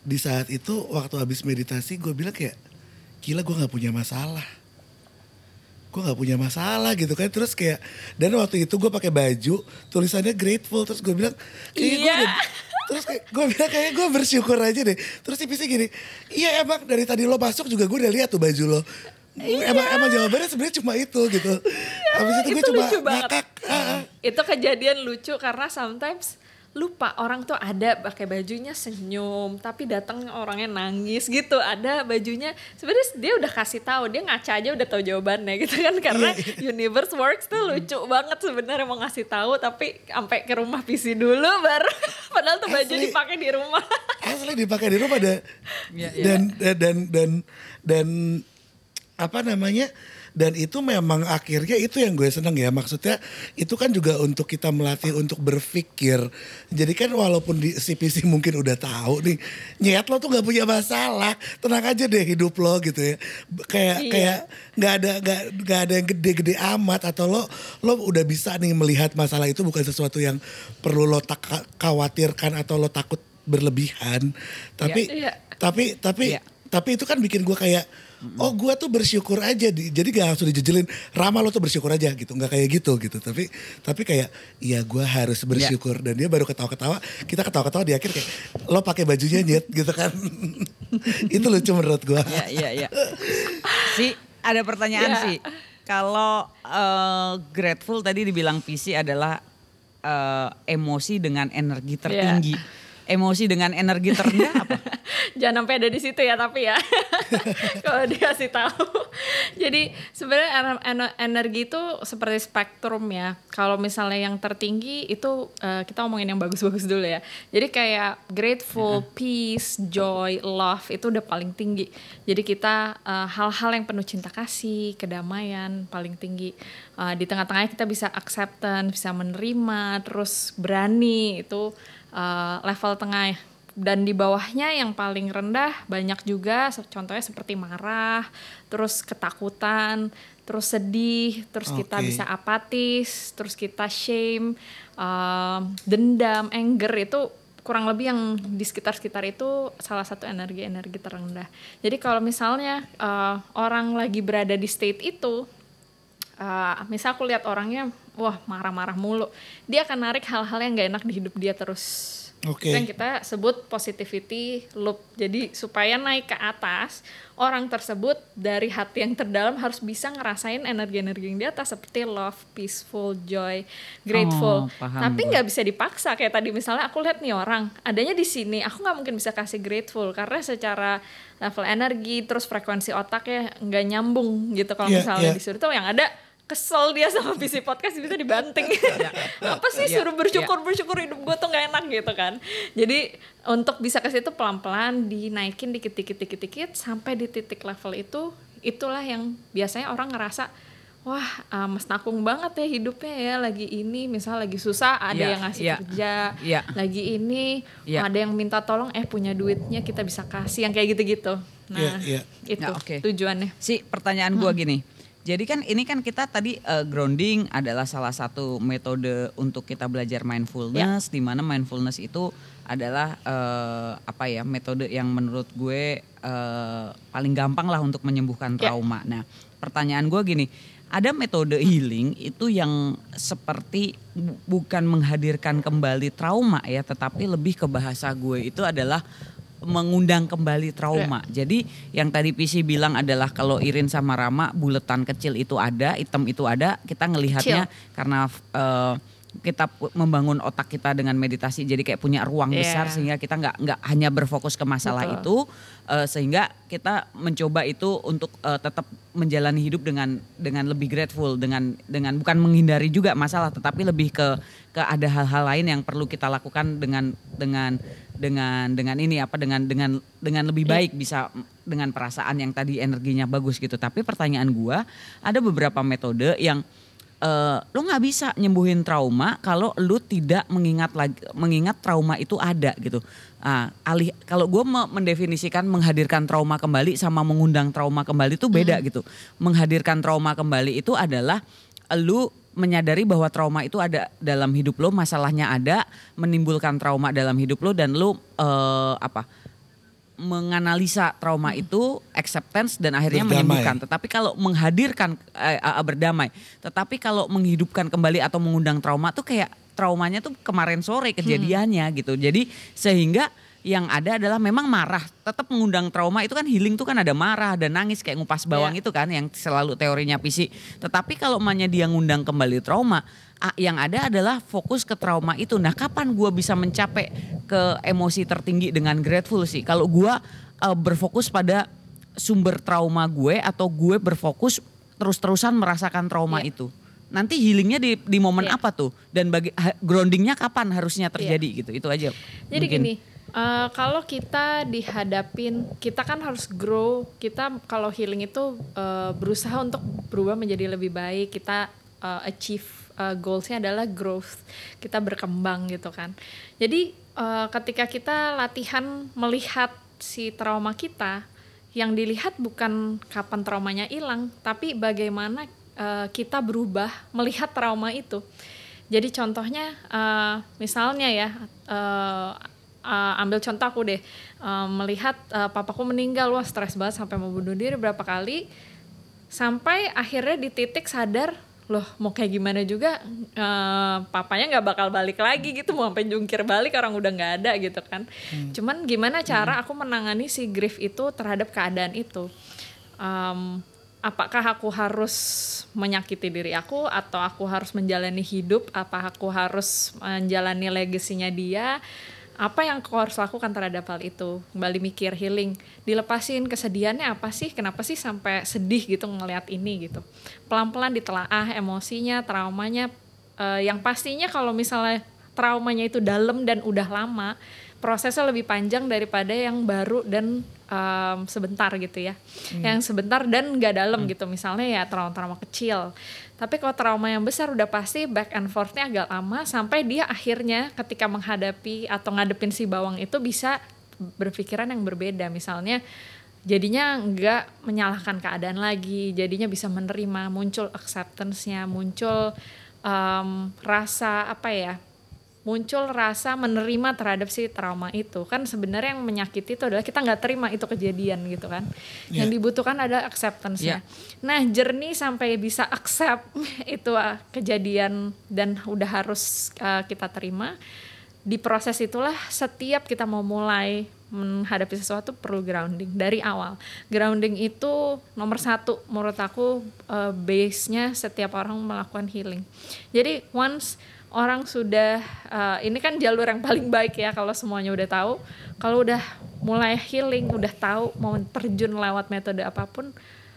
di saat itu waktu habis meditasi gue bilang kayak gila gue nggak punya masalah. Gue nggak punya masalah gitu kan. Terus kayak dan waktu itu gue pakai baju tulisannya grateful. Terus gue bilang kayaknya gue Iya. terus kayak gue bilang kayak gue bersyukur aja deh. Terus si PC gini iya emang dari tadi lo masuk juga gue udah lihat tuh baju lo emang emang jawabannya sebenarnya cuma itu gitu habis itu, gue Iya. itu cuma lucu banget. ngakak ah, ah. itu kejadian lucu karena sometimes lupa orang tuh ada pakai bajunya senyum tapi datang orangnya nangis gitu ada bajunya sebenarnya dia udah kasih tahu dia ngaca aja udah tahu jawabannya gitu kan karena universe works tuh lucu banget sebenarnya mau ngasih tahu tapi sampai ke rumah PC dulu baru padahal tuh baju Asli. dipakai di rumah asli dipakai di rumah ada Iya, iya. dan dan dan dan dan apa namanya dan itu memang akhirnya itu yang gue seneng ya maksudnya itu kan juga untuk kita melatih untuk berpikir jadi kan walaupun di CPC mungkin udah tahu nih nyet lo tuh nggak punya masalah tenang aja deh hidup lo gitu ya kayak Iya. kayak nggak ada nggak nggak ada yang gede-gede amat atau lo lo udah bisa nih melihat masalah itu bukan sesuatu yang perlu lo tak khawatirkan atau lo takut berlebihan tapi Iya. tapi tapi Iya. tapi itu kan bikin gue kayak oh gue tuh bersyukur aja di, jadi gak langsung dijejelin Rama lo tuh bersyukur aja gitu nggak kayak gitu gitu tapi tapi kayak iya gue harus bersyukur dan dia baru ketawa-ketawa kita ketawa-ketawa di akhir kayak lo pakai bajunya nyet gitu kan itu lucu menurut gue Iya, iya, iya. Si, ada pertanyaan Ya. sih. Kalau eh, grateful tadi dibilang PC adalah eh, emosi dengan energi tertinggi. Emosi dengan energi terendah apa? Jangan sampai ada di situ ya tapi ya. Kalau dikasih tahu. Jadi sebenarnya ener- ener- energi itu seperti spektrum ya. Kalau misalnya yang tertinggi itu eh, kita ngomongin yang bagus-bagus dulu ya. Jadi kayak grateful, peace, joy, love itu udah paling tinggi. Jadi kita eh, hal-hal yang penuh cinta kasih, kedamaian paling tinggi. Eh, di tengah-tengahnya kita bisa acceptance, bisa menerima, terus berani itu eh, level tengah dan di bawahnya yang paling rendah banyak juga contohnya seperti marah, terus ketakutan, terus sedih, terus kita Oke. bisa apatis, terus kita shame, um, dendam, anger itu kurang lebih yang di sekitar-sekitar itu salah satu energi-energi terendah. Jadi kalau misalnya uh, orang lagi berada di state itu, uh, misal aku lihat orangnya, wah marah-marah mulu, dia akan narik hal-hal yang gak enak di hidup dia terus. Oke. Itu yang kita sebut positivity loop. Jadi supaya naik ke atas, orang tersebut dari hati yang terdalam harus bisa ngerasain energi-energi yang di atas seperti love, peaceful, joy, grateful. Oh, paham Tapi nggak bisa dipaksa kayak tadi misalnya aku lihat nih orang adanya di sini, aku nggak mungkin bisa kasih grateful karena secara level energi terus frekuensi otaknya nggak nyambung gitu kalau Iya, misalnya iya. disuruh tuh yang ada kesel dia sama visi podcast bisa dibanting apa sih Iya, suruh bersyukur bersyukur hidup gue tuh nggak enak gitu kan jadi untuk bisa ke situ pelan pelan dinaikin dikit dikit dikit dikit sampai di titik level itu itulah yang biasanya orang ngerasa wah ah, mas nakung banget ya hidupnya ya lagi ini misal lagi susah ada Iya, yang ngasih iya, kerja iya. lagi ini Iya. ada yang minta tolong eh punya duitnya kita bisa kasih yang kayak gitu gitu nah Iya, iya. itu Ya, oke. tujuannya Si pertanyaan gua gini. Jadi kan ini kan kita tadi eh, grounding adalah salah satu metode untuk kita belajar mindfulness di mana mindfulness itu adalah eh, apa ya metode yang menurut gue eh, paling gampang lah untuk menyembuhkan Ya. trauma. Nah, pertanyaan gua gini, ada metode healing itu yang seperti bu- bukan menghadirkan kembali trauma ya, tetapi lebih ke bahasa gue itu adalah mengundang kembali trauma. Jadi yang tadi PC bilang adalah kalau Irin sama Rama buletan kecil itu ada, hitam itu ada, kita ngelihatnya karena eh, kita membangun otak kita dengan meditasi jadi kayak punya ruang Iya. besar sehingga kita nggak nggak hanya berfokus ke masalah Betul. itu eh, sehingga kita mencoba itu untuk eh, tetap menjalani hidup dengan dengan lebih grateful dengan dengan bukan menghindari juga masalah tetapi lebih ke ke ada hal-hal lain yang perlu kita lakukan dengan dengan dengan dengan ini apa dengan dengan dengan lebih baik bisa dengan perasaan yang tadi energinya bagus gitu tapi pertanyaan gua ada beberapa metode yang eh, lo nggak bisa nyembuhin trauma kalau lu tidak mengingat lagi mengingat trauma itu ada gitu. Ah, alih kalau gue mendefinisikan menghadirkan trauma kembali sama mengundang trauma kembali itu beda gitu. Menghadirkan trauma kembali itu adalah lu menyadari bahwa trauma itu ada dalam hidup lo, masalahnya ada, menimbulkan trauma dalam hidup lo dan lu eh, apa? Menganalisa trauma itu acceptance dan akhirnya Berdamai. menyembuhkan. Tetapi kalau menghadirkan eh, eh, berdamai, tetapi kalau menghidupkan kembali atau mengundang trauma tuh kayak traumanya tuh kemarin sore kejadiannya gitu. Jadi sehingga yang ada adalah memang marah, tetap mengundang trauma itu kan healing tuh kan ada marah, ada nangis kayak ngupas bawang Iya. itu kan yang selalu teorinya PC. Tetapi kalau emaknya dia ngundang kembali trauma, yang ada adalah fokus ke trauma itu. Nah, kapan gua bisa mencapai ke emosi tertinggi dengan grateful sih? Kalau gua eh, berfokus pada sumber trauma gue atau gue berfokus terus-terusan merasakan trauma Iya. itu. Nanti healingnya di di momen Iya. apa tuh? Dan bagi groundingnya kapan harusnya terjadi gitu? Itu aja. Jadi mungkin. gini, Eh, kalau kita dihadapin, kita kan harus grow. Kita kalau healing itu eh, berusaha untuk berubah menjadi lebih baik. Kita eh, achieve eh, goalsnya adalah growth. Kita berkembang gitu kan. Jadi eh, ketika kita latihan melihat si trauma kita, yang dilihat bukan kapan traumanya hilang, tapi bagaimana eh, kita berubah melihat trauma itu. Jadi contohnya, eh, misalnya ya, eh, eh, ambil contoh aku deh, eh, melihat eh, papaku meninggal, wah stres banget sampai mau bunuh diri berapa kali, sampai akhirnya di titik sadar, loh mau kayak gimana juga, eh, papanya nggak bakal balik lagi gitu, mau sampai jungkir balik orang udah nggak ada gitu kan. Cuman gimana cara aku menangani si grief itu terhadap keadaan itu? Em, apakah aku harus menyakiti diri aku atau aku harus menjalani hidup apa aku harus menjalani legasinya dia apa yang aku harus lakukan terhadap hal itu? Kembali mikir healing. Dilepasin kesedihannya apa sih? Kenapa sih sampai sedih gitu ngelihat ini gitu? Pelan-pelan ditelaah emosinya traumanya. Eh, yang pastinya kalau misalnya traumanya itu dalam dan udah lama prosesnya lebih panjang daripada yang baru dan em, sebentar gitu ya. Yang sebentar dan nggak dalam gitu. Misalnya ya trauma-trauma kecil. Tapi kalau trauma yang besar udah pasti back and forthnya agak lama sampai dia akhirnya ketika menghadapi atau ngadepin si bawang itu bisa berpikiran yang berbeda. Misalnya jadinya nggak menyalahkan keadaan lagi jadinya bisa menerima muncul acceptance-nya muncul em, rasa apa ya muncul rasa menerima terhadap si trauma itu. Kan sebenarnya yang menyakiti itu adalah kita nggak terima itu kejadian gitu kan. Yang dibutuhkan adalah acceptance-nya. Nah jernih sampai bisa accept itu ah, kejadian dan udah harus ah, kita terima di proses itulah setiap kita mau mulai menghadapi sesuatu perlu grounding dari awal. Grounding itu nomor satu menurut aku eh, base-nya setiap orang melakukan healing. Jadi once orang sudah eh, ini kan jalur yang paling baik ya kalau semuanya udah tahu. Kalau udah mulai healing, udah tahu mau terjun lewat metode apa pun,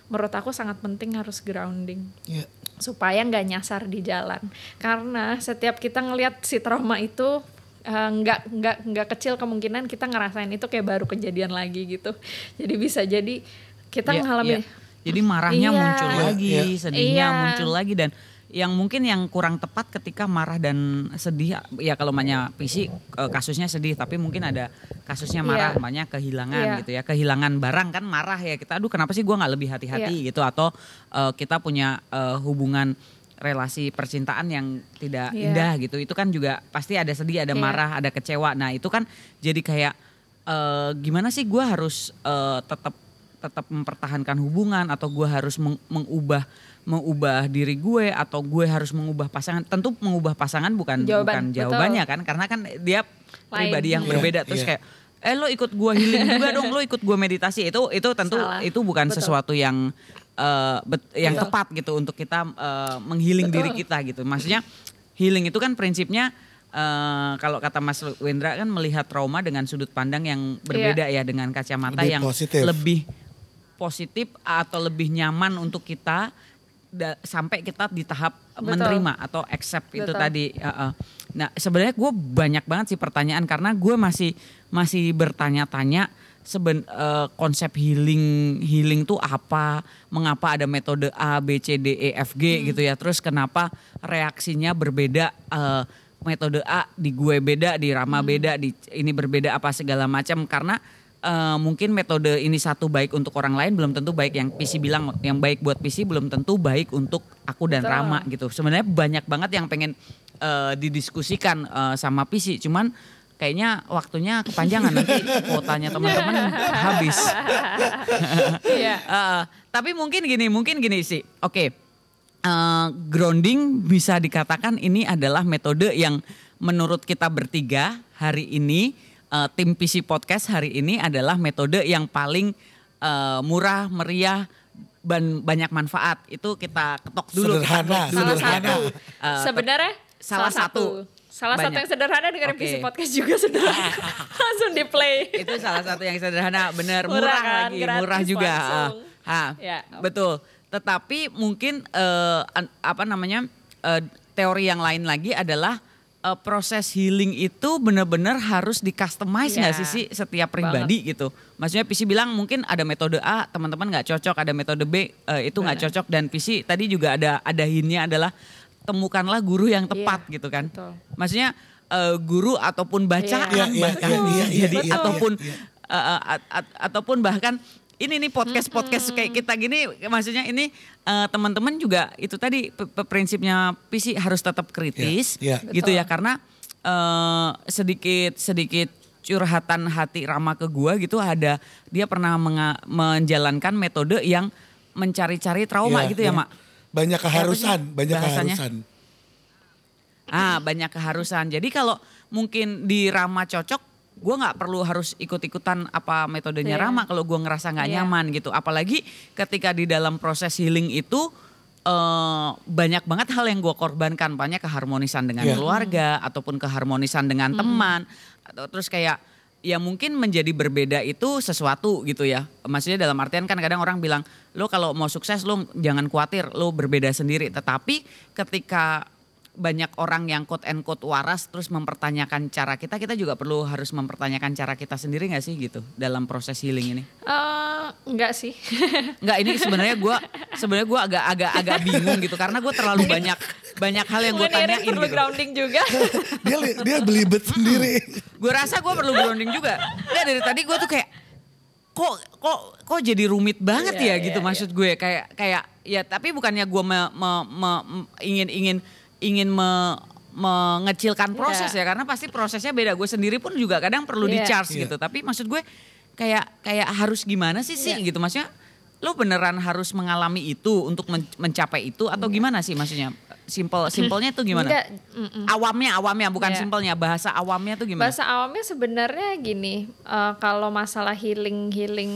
menurut aku sangat penting harus grounding Ya. supaya nggak nyasar di jalan karena setiap kita ngelihat si trauma itu eh, nggak nggak nggak kecil kemungkinan kita ngerasain itu kayak baru kejadian lagi gitu jadi bisa jadi kita Iya, mengalami iya. Jadi marahnya Iya. muncul lagi, iya. sedihnya Iya. muncul lagi dan yang mungkin yang kurang tepat ketika marah dan sedih ya kalau banyak PC eh, kasusnya sedih tapi mungkin ada kasusnya marah Iya. banyak kehilangan Iya. gitu ya kehilangan barang kan marah ya kita aduh kenapa sih gua nggak lebih hati-hati gitu atau eh, kita punya eh, hubungan relasi percintaan yang tidak Iya. indah gitu itu kan juga pasti ada sedih ada Iya. marah ada kecewa nah itu kan jadi kayak eh, gimana sih gua harus eh, tetap tetap mempertahankan hubungan atau gue harus meng- mengubah mengubah diri gue atau gue harus mengubah pasangan tentu mengubah pasangan bukan Jawaban, bukan betul. jawabannya kan karena kan dia pribadi yang Iya, berbeda terus iya. kayak eh lo ikut gue healing juga dong lo ikut gue meditasi itu itu tentu Salah. itu bukan Betul. sesuatu yang eh, bet- yang Betul. tepat gitu untuk kita eh, menghealing diri Betul. kita gitu maksudnya healing itu kan prinsipnya eh, kalau kata Mas Wendra kan melihat trauma dengan sudut pandang yang berbeda ya dengan kacamata Lebih yang positif. lebih positif atau lebih nyaman untuk kita da- sampai kita di tahap Betul. menerima atau accept itu Betul. tadi. uh, uh. Nah sebenarnya gue banyak banget sih pertanyaan karena gue masih masih bertanya-tanya seben uh, konsep healing healing tuh apa, mengapa ada metode A, B, C, D, E, F, G gitu ya. Terus kenapa reaksinya berbeda. uh, metode A di gue beda, di Rama beda, di ini berbeda apa segala macam karena eh, mungkin metode ini satu baik untuk orang lain belum tentu baik yang PC bilang yang baik buat PC belum tentu baik untuk aku dan Betul. Rama gitu. Sebenarnya banyak banget yang pengen eh, didiskusikan eh, sama PC, cuman kayaknya waktunya kepanjangan nanti kuotanya teman-teman habis. Eh, tapi mungkin gini, mungkin gini sih. Oke, eh, grounding bisa dikatakan ini adalah metode yang menurut kita bertiga hari ini eh, tim PC Podcast hari ini adalah metode yang paling eh, murah, meriah dan banyak manfaat. Itu kita ketok dulu. kita Sederhana, break dulu. salah Sederhana. satu Eh, sebenarnya salah satu. salah satu Banyak. yang sederhana dengerin Oke. PC podcast juga sederhana langsung di play itu salah satu yang sederhana bener Murah murah, kan, lagi gratis murah juga langsung. Ah, ah, Ya. betul tetapi mungkin an- apa namanya eh, teori yang lain lagi adalah eh, proses healing itu benar-benar harus di customize nggak Iya. sih sih setiap pribadi gitu. Maksudnya PC bilang mungkin ada metode A teman-teman nggak cocok, ada metode B eh, itu nggak cocok dan PC tadi juga ada ada hinnya adalah temukanlah guru yang tepat Iya, gitu kan. betul. Maksudnya eh, guru ataupun bacaan Iya, iya, bahkan iya, iya, iya, jadi iya, ataupun iya, eh, eh, at- at- ataupun bahkan ini nih podcast podcast kayak kita gini maksudnya ini eh, teman-teman juga itu tadi prinsipnya PC harus tetap kritis Iya, gitu ya karena eh, sedikit sedikit curhatan hati Rama ke gua gitu ada dia pernah menga- menjalankan metode yang mencari-cari trauma Iya, gitu ya iya. mak Banyak keharusan, banyak bahasanya? keharusan. Ah banyak keharusan. Jadi kalau mungkin di Rama cocok, gue nggak perlu harus ikut-ikutan apa metodenya Iya. Rama kalau gue ngerasa nggak Iya. nyaman gitu. Apalagi ketika di dalam proses healing itu eh, banyak banget hal yang gue korbankan, banyak keharmonisan dengan Iya. keluarga ataupun keharmonisan dengan teman, atau terus kayak ya mungkin menjadi berbeda itu sesuatu gitu ya. Maksudnya dalam artian kan kadang orang bilang, lo kalau mau sukses lo jangan khawatir, lo berbeda sendiri. Tetapi ketika banyak orang yang quote and quote waras terus mempertanyakan cara kita, kita juga perlu harus mempertanyakan cara kita sendiri nggak sih gitu dalam proses healing ini? Eh, enggak sih. Enggak ini sebenarnya gue sebenarnya gue agak agak agak bingung gitu karena gue terlalu banyak banyak hal yang gue tanyain perlu gitu. grounding juga. Dia li- dia belibet sendiri. Gue rasa gue perlu grounding juga. Nggak dari tadi gue tuh kayak kok kok kok jadi rumit banget Iya, ya gitu iya, maksud gue kayak kayak ya tapi bukannya gue me- me- me- me- ingin ingin ingin me- mengecilkan proses Iya. ya karena pasti prosesnya beda gue sendiri pun juga kadang perlu di Iya. charge Iya. gitu tapi maksud gue kayak kayak harus gimana sih sih Iya. gitu maksudnya lo beneran harus mengalami itu untuk men- mencapai itu atau gimana sih maksudnya simple simpelnya tuh gimana Enggak, mm-mm. awamnya awamnya bukan Iya. simpelnya bahasa awamnya tuh gimana Bahasa awamnya sebenarnya gini, eh, kalau masalah healing healing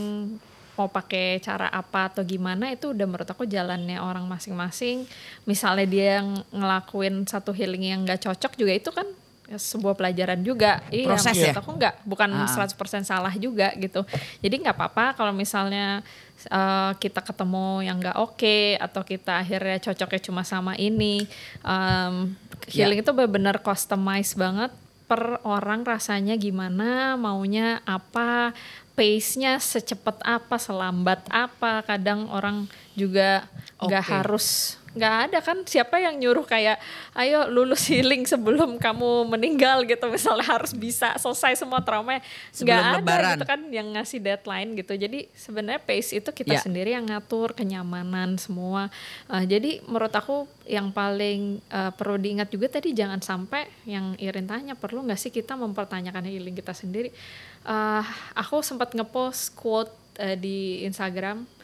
mau pakai cara apa atau gimana itu udah menurut aku jalannya orang masing-masing. Misalnya dia yang ngelakuin satu healing yang nggak cocok juga itu kan sebuah pelajaran juga. Iya, Proses maksud ya? aku nggak bukan Ah. 100% salah juga gitu. Jadi nggak apa-apa kalau misalnya eh, kita ketemu yang nggak oke atau kita akhirnya cocoknya cuma sama ini. Em, healing itu benar-benar customize banget per orang rasanya gimana, maunya apa, pace-nya secepat apa, selambat apa. Kadang orang juga nggak Oke. harus nggak ada kan siapa yang nyuruh kayak ayo lulus healing sebelum kamu meninggal gitu. Misalnya harus bisa selesai semua trauma nggak ada lebaran. gitu kan yang ngasih deadline gitu. Jadi sebenarnya pace itu kita Ya. sendiri yang ngatur kenyamanan semua. Eh, jadi menurut aku yang paling eh, perlu diingat juga tadi jangan sampai yang Irin tanya perlu nggak sih kita mempertanyakan healing kita sendiri? Eh, aku sempat ngepost quote eh, di Instagram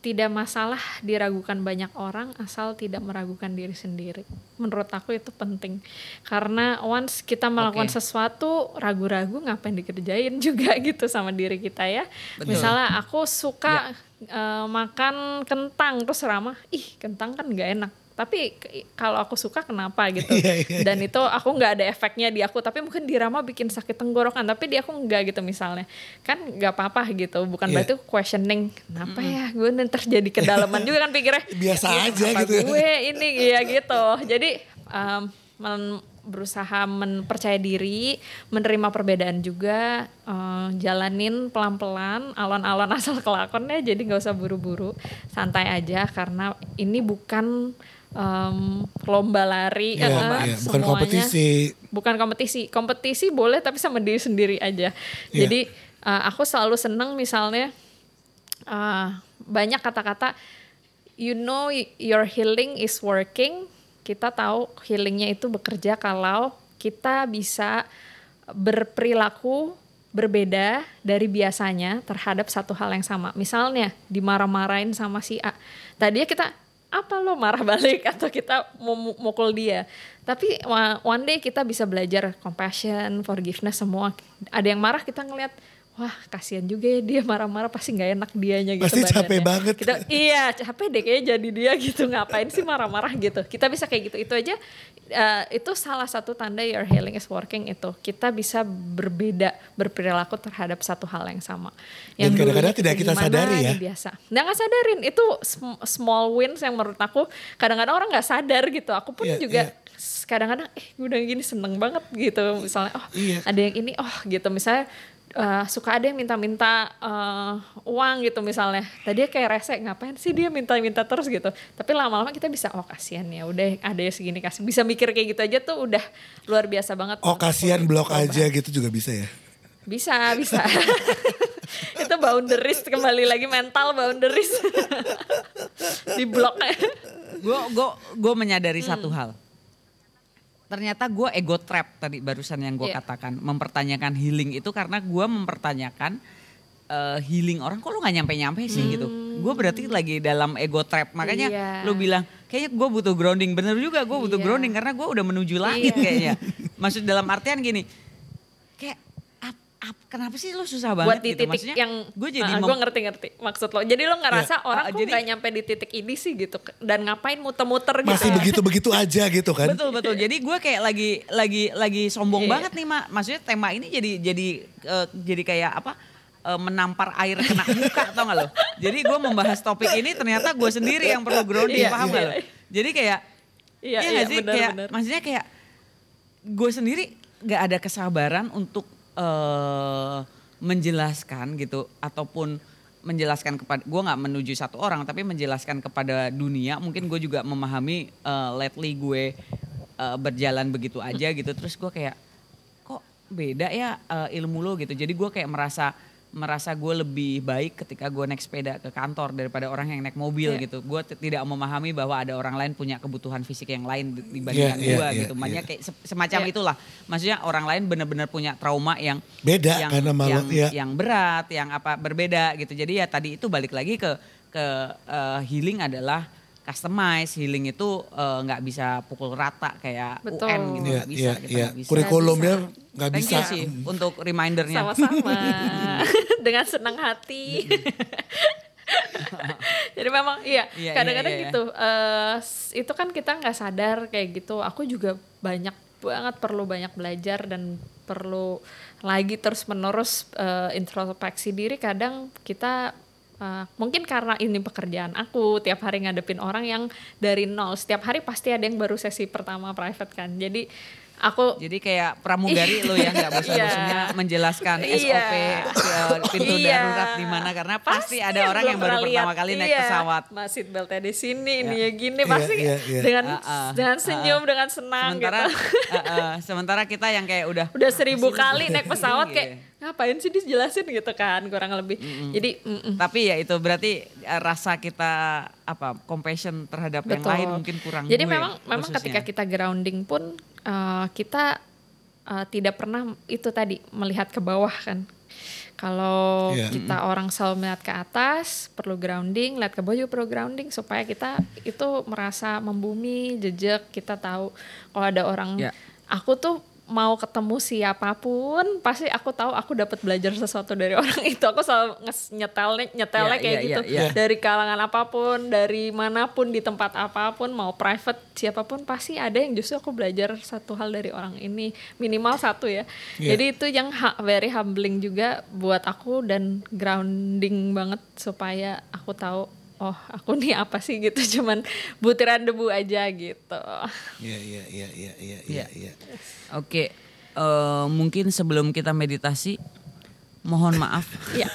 tidak masalah diragukan banyak orang asal tidak meragukan diri sendiri. Menurut aku itu penting. Karena once kita melakukan Oke. sesuatu ragu-ragu ngapain dikerjain juga gitu sama diri kita ya. Betul. Misalnya aku suka eh, makan kentang terus ramah, ih kentang kan nggak enak. Tapi kalau aku suka kenapa gitu. Iya, iya, Dan itu aku nggak ada efeknya di aku. Tapi mungkin di Rama bikin sakit tenggorokan. Tapi di aku nggak gitu misalnya. Kan nggak apa-apa gitu. Bukan Iya. berarti questioning. Kenapa ya gue nanti terjadi kedalaman juga kan pikirnya. Biasa "Ih, aja kenapa gitu ya." Gue ini ya gitu. Jadi um, men- berusaha mempercaya diri, menerima perbedaan juga, eh, jalanin pelan-pelan, alon-alon asal kelakonnya. Jadi nggak usah buru-buru, santai aja karena ini bukan em, lomba lari, Iya, eh, iya, bukan semuanya- kompetisi. bukan kompetisi. Kompetisi boleh tapi sama diri sendiri aja. Iya. jadi uh, aku selalu seneng misalnya uh, banyak kata-kata you know your healing is working. Kita tahu healingnya itu bekerja kalau kita bisa berperilaku berbeda dari biasanya terhadap satu hal yang sama. Misalnya dimarah-marahin sama si A. Tadinya kita apa lo marah balik? Atau kita mau mu- mukul dia. Tapi one day kita bisa belajar compassion forgiveness semua. Ada yang marah kita ngelihat wah kasihan juga ya dia marah-marah pasti nggak enak dianya gitu Pasti capek badannya. banget. Kita iya capek deh kayaknya jadi dia gitu ngapain sih marah-marah gitu. Kita bisa kayak gitu itu aja eh, itu salah satu tanda your healing is working itu kita bisa berbeda berperilaku terhadap satu hal yang sama. Dulunya kadang-kadang tidak kita gimana, sadari ya. biasa. Nggak nggak sadarin itu sm- small wins yang menurut aku kadang-kadang orang nggak sadar gitu. Aku pun Iya, juga s- kadang-kadang eh gue udah gini seneng banget gitu misalnya oh Iya. ada yang ini oh gitu misalnya eh, suka ada yang minta-minta eh, uang gitu misalnya. Tadi kayak rese ngapain sih dia minta-minta terus? gitu. Tapi lama-lama kita bisa oh kasihan ya udah ada yang segini kasih bisa mikir kayak gitu aja tuh udah luar biasa banget. Oh kasihan blok aja gitu juga bisa ya. bisa bisa. Itu boundaries kembali lagi mental boundaries. Di blok. Gue gue gue menyadari Hmm. satu hal ternyata gue ego trap tadi barusan yang gue Iya. katakan mempertanyakan healing itu karena gue mempertanyakan eh, healing orang kok lu nggak nyampe nyampe sih gitu gue berarti lagi dalam ego trap makanya Hmm. Iya. lu bilang kayaknya gue butuh grounding bener juga gue butuh Iya. grounding karena gue udah menuju langit Iya. kayaknya maksud dalam artian gini kayak kenapa sih lu susah banget buat di gitu titik maksudnya yang gue jadi gue mem- ngerti-ngerti maksud lo jadi lo ngerasa orang Ah, kok jadi- nggak nyampe di titik ini sih gitu dan ngapain muter-muter gitu Masih ya. begitu-begitu aja gitu kan. Betul betul. Jadi gue kayak lagi lagi lagi sombong Iya. banget nih mak. Maksudnya tema ini jadi jadi eh, jadi kayak apa? eh, menampar air kena muka tau gak lo? Jadi gue membahas topik ini ternyata gue sendiri yang perlu grounding Iya, paham iya. gak lo? Jadi kayak Iya, iya iya, gak sih benar, kayak benar. maksudnya kayak gue sendiri gak ada kesabaran untuk eh menjelaskan gitu ataupun menjelaskan kepada gue nggak menuju satu orang tapi menjelaskan kepada dunia mungkin gue juga memahami eh, lately gue eh, berjalan begitu aja gitu. Terus gue kayak kok beda ya eh, ilmu lo? Gitu. Jadi gue kayak merasa merasa gue lebih baik ketika gue naik sepeda ke kantor daripada orang yang naik mobil Iya. gitu gue tidak memahami bahwa ada orang lain punya kebutuhan fisik yang lain di- dibandingkan Iya, iya, gue iya, gitu makanya iya. kayak se- semacam Iya. itulah maksudnya orang lain benar-benar punya trauma yang Beda yang, karena malu- yang, iya. yang berat yang apa berbeda gitu jadi ya tadi itu balik lagi ke ke eh, healing adalah customize healing itu eh, nggak bisa pukul rata kayak Betul. UN gitu Iya, nggak bisa iya, kita iya. nggak bisa. Kurikulumnya nggak Thank bisa. you sih untuk remindernya sama-sama dengan senang hati jadi memang iya Iya, kadang-kadang iya, iya, gitu Eh, s- itu kan kita nggak sadar kayak gitu aku juga banyak banget perlu banyak belajar dan perlu lagi terus menerus introspeksi diri kadang kita eh, mungkin karena ini pekerjaan aku tiap hari ngadepin orang yang dari nol. Setiap hari pasti ada yang baru sesi pertama private kan. Jadi aku Jadi kayak pramugari lo ya nggak bosan-bosannya Iya. menjelaskan Iya. SOP eh, pintu Iya. darurat di mana karena pasti, ada orang yang baru pernah pertama kali naik Iya, pesawat. Masih beltnya di sini, ini ya Iya, gini pasti iya, iya. dengan Ah, ah, dengan ah, senyum, ah. dengan senang Sementara gitu. eh, eh, sementara kita yang kayak udah Udah seribu kali naik pesawat Iya. kayak ngapain sih dijelasin gitu kan kurang lebih. Jadi mm-mm. Tapi ya itu berarti eh, rasa kita apa compassion terhadap yang Betul. lain mungkin kurang. Jadi gue memang memang khususnya. ketika kita grounding pun eh, kita eh, tidak pernah itu tadi melihat ke bawah kan. Kalau Iya. kita orang selalu melihat ke atas, perlu grounding, lihat ke bawah juga perlu grounding supaya kita itu merasa membumi, jejak, kita tahu kalau ada orang Ya. aku tuh mau ketemu siapa pun pasti aku tahu aku dapat belajar sesuatu dari orang itu aku selalu nyetelnya nyetelnya Iya, kayak iya, gitu iya, iya. dari kalangan apa pun dari mana pun di tempat apa pun mau private siapa pun pasti ada yang justru aku belajar satu hal dari orang ini minimal satu ya Iya. jadi itu yang ha- very humbling juga buat aku dan grounding banget supaya aku tahu oh aku nih apa sih gitu cuman butiran debu aja gitu Iya, iya, iya, iya, iya, Iya. iya. Oke, eh, mungkin sebelum kita meditasi, mohon maaf, ya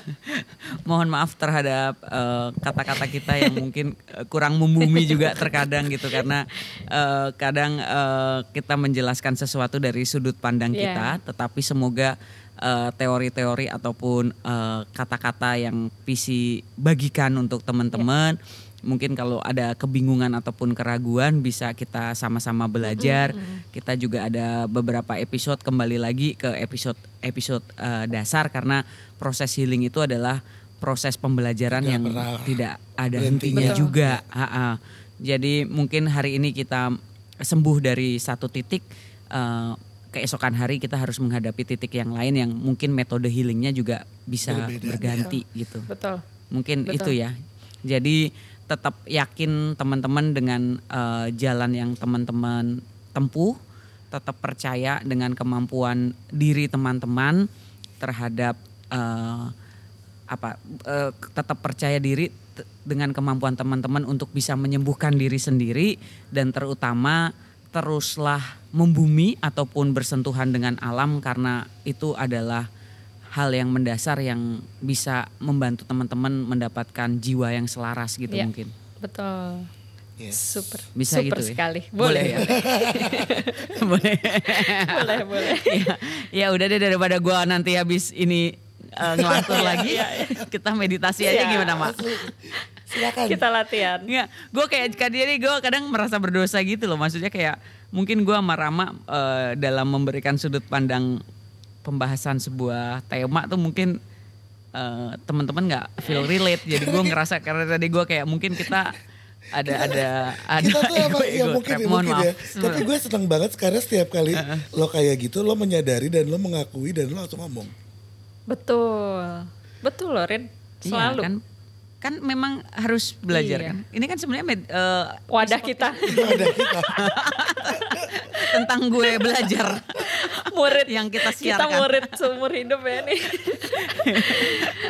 mohon maaf terhadap eh, kata-kata kita yang mungkin eh, kurang membumi juga terkadang gitu karena eh, kadang eh, kita menjelaskan sesuatu dari sudut pandang Iya. kita, tetapi semoga eh, teori-teori ataupun eh, kata-kata yang visi bagikan untuk teman-teman. Mungkin kalau ada kebingungan ataupun keraguan bisa kita sama-sama belajar. Kita juga ada beberapa episode kembali lagi ke episode episode eh, dasar karena proses healing itu adalah proses pembelajaran Tidak yang pernah tidak ada hentinya Betul. juga. Ha-ha. Jadi mungkin hari ini kita sembuh dari satu titik. eh, keesokan hari kita harus menghadapi titik yang lain yang mungkin metode healingnya juga bisa Berbeda, berganti gitu. Betul. Mungkin Betul. itu ya. Jadi tetap yakin teman-teman dengan eh, jalan yang teman-teman tempuh, tetap percaya dengan kemampuan diri teman-teman terhadap eh, apa eh, tetap percaya diri dengan kemampuan teman-teman untuk bisa menyembuhkan diri sendiri dan terutama teruslah membumi ataupun bersentuhan dengan alam karena itu adalah hal yang mendasar yang bisa membantu teman-teman mendapatkan jiwa yang selaras gitu Iya. mungkin. Betul. Yes. Super. Bisa Super gitu ya? sekali. Boleh Boleh. ya? boleh. boleh, boleh. ya, ya udah deh daripada gua nanti habis ini eh, ngelantur lagi, kita meditasi aja gimana mak? Silakan. Kita latihan. Nggak, gue kayak kadang gue kadang merasa berdosa gitu loh. Maksudnya kayak mungkin gue sama Rama eh, dalam memberikan sudut pandang pembahasan sebuah tema tuh mungkin eh, teman-teman nggak feel relate. Jadi gue ngerasa karena tadi gue kayak mungkin kita ada ada ada kita tuh emang ya mungkin, trap. ya, Mohon mungkin maaf. ya. Tapi gue seneng banget sekarang setiap kali lo kayak gitu lo menyadari dan lo mengakui dan lo langsung ngomong. Betul. Betul loh Rin. Iya, Selalu. kan kan memang harus belajar Iya. kan. Ini kan sebenarnya med- eh, Wadah kita. tentang gue belajar. murid Yang kita Kita siarkan. murid seumur hidup ya nih.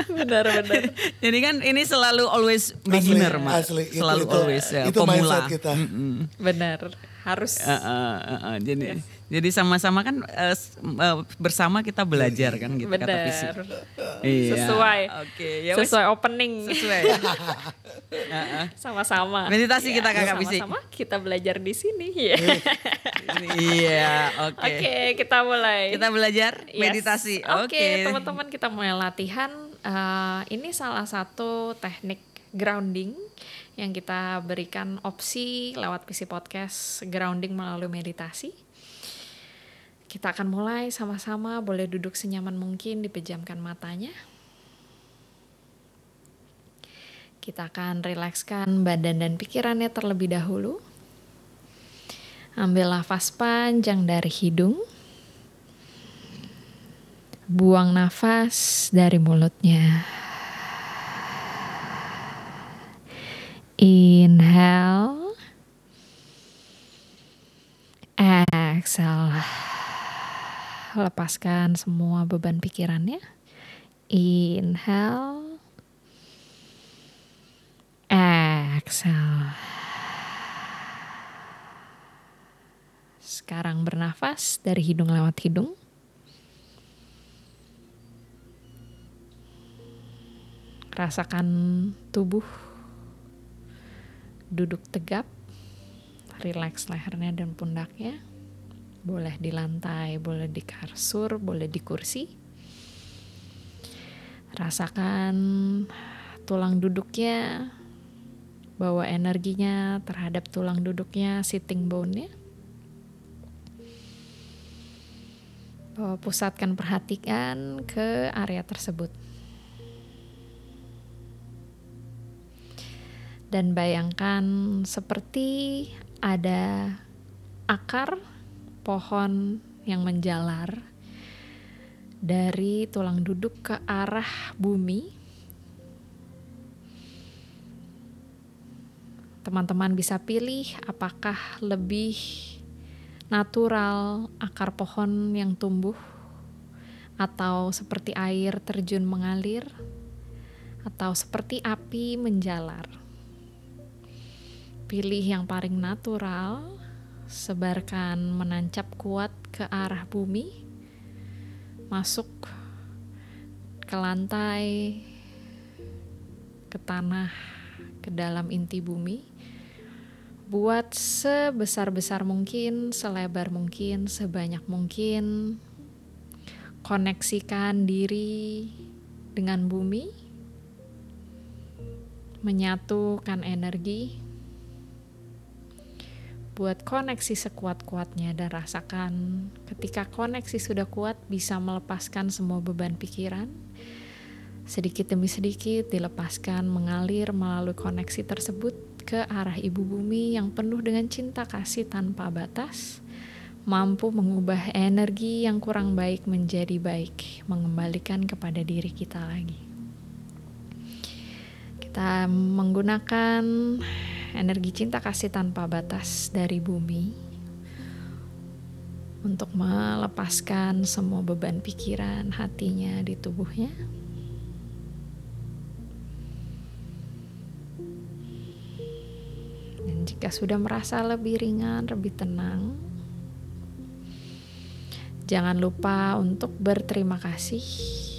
Benar-benar. Jadi kan ini selalu always beginner, Mak. asli. Itu- Selalu itu- always ya, itu pemula. mindset kita. Mm-mm. Benar. Harus. Eh, eh, eh, eh. Jadi jadi sama-sama kan eh, bersama kita belajar kan gitu kata Visi. Benar. Iya. Sesuai. Oke, ya wes. Sesuai opening. Sesuai. Sama-sama. Meditasi kita, Kakak Visi. Sama-sama kita belajar di sini. Iya. iya, oke. Oke, kita mulai. Kita belajar Yes. meditasi. Oke, Oke. teman-teman kita mulai latihan. Eh, ini salah satu teknik grounding yang kita berikan opsi lewat PC Podcast grounding melalui meditasi. Kita akan mulai sama-sama, boleh duduk senyaman mungkin, dipejamkan matanya. Kita akan rilekskan badan dan pikirannya terlebih dahulu. Ambil nafas panjang dari hidung. Buang nafas dari mulutnya. Inhale. Exhale. Lepaskan semua beban pikirannya. Inhale. Exhale. Sekarang bernafas dari hidung lewat hidung. Rasakan tubuh duduk tegap, rileks lehernya dan pundaknya. Boleh di lantai, boleh di kasur, boleh di kursi. Rasakan tulang duduknya, bawa energinya terhadap tulang duduknya, sitting bone-nya. Bawa pusatkan perhatian ke area tersebut. dan bayangkan seperti ada akar pohon yang menjalar dari tulang duduk ke arah bumi. Teman-teman bisa pilih apakah lebih natural akar pohon yang tumbuh atau seperti air terjun mengalir atau seperti api menjalar. Pilih yang paling natural, sebarkan menancap kuat ke arah bumi, masuk ke lantai, ke tanah, ke dalam inti bumi. Buat sebesar-besar mungkin, selebar mungkin, sebanyak mungkin. Koneksikan diri dengan bumi, menyatukan energi buat koneksi sekuat-kuatnya dan rasakan ketika koneksi sudah kuat bisa melepaskan semua beban pikiran sedikit demi sedikit dilepaskan mengalir melalui koneksi tersebut ke arah ibu bumi yang penuh dengan cinta kasih tanpa batas mampu mengubah energi yang kurang baik menjadi baik, mengembalikan kepada diri kita lagi. Kita menggunakan energi cinta kasih tanpa batas dari bumi untuk melepaskan semua beban pikiran hatinya di tubuhnya. Dan jika sudah merasa lebih ringan, lebih tenang, jangan lupa untuk berterima kasih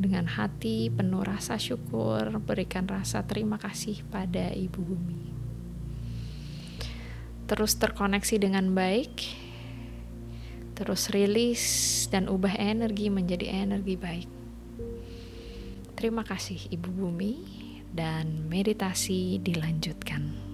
dengan hati penuh rasa syukur, berikan rasa terima kasih pada Ibu Bumi. Terus terkoneksi dengan baik, terus rilis dan ubah energi menjadi energi baik. Terima kasih Ibu Bumi dan meditasi dilanjutkan.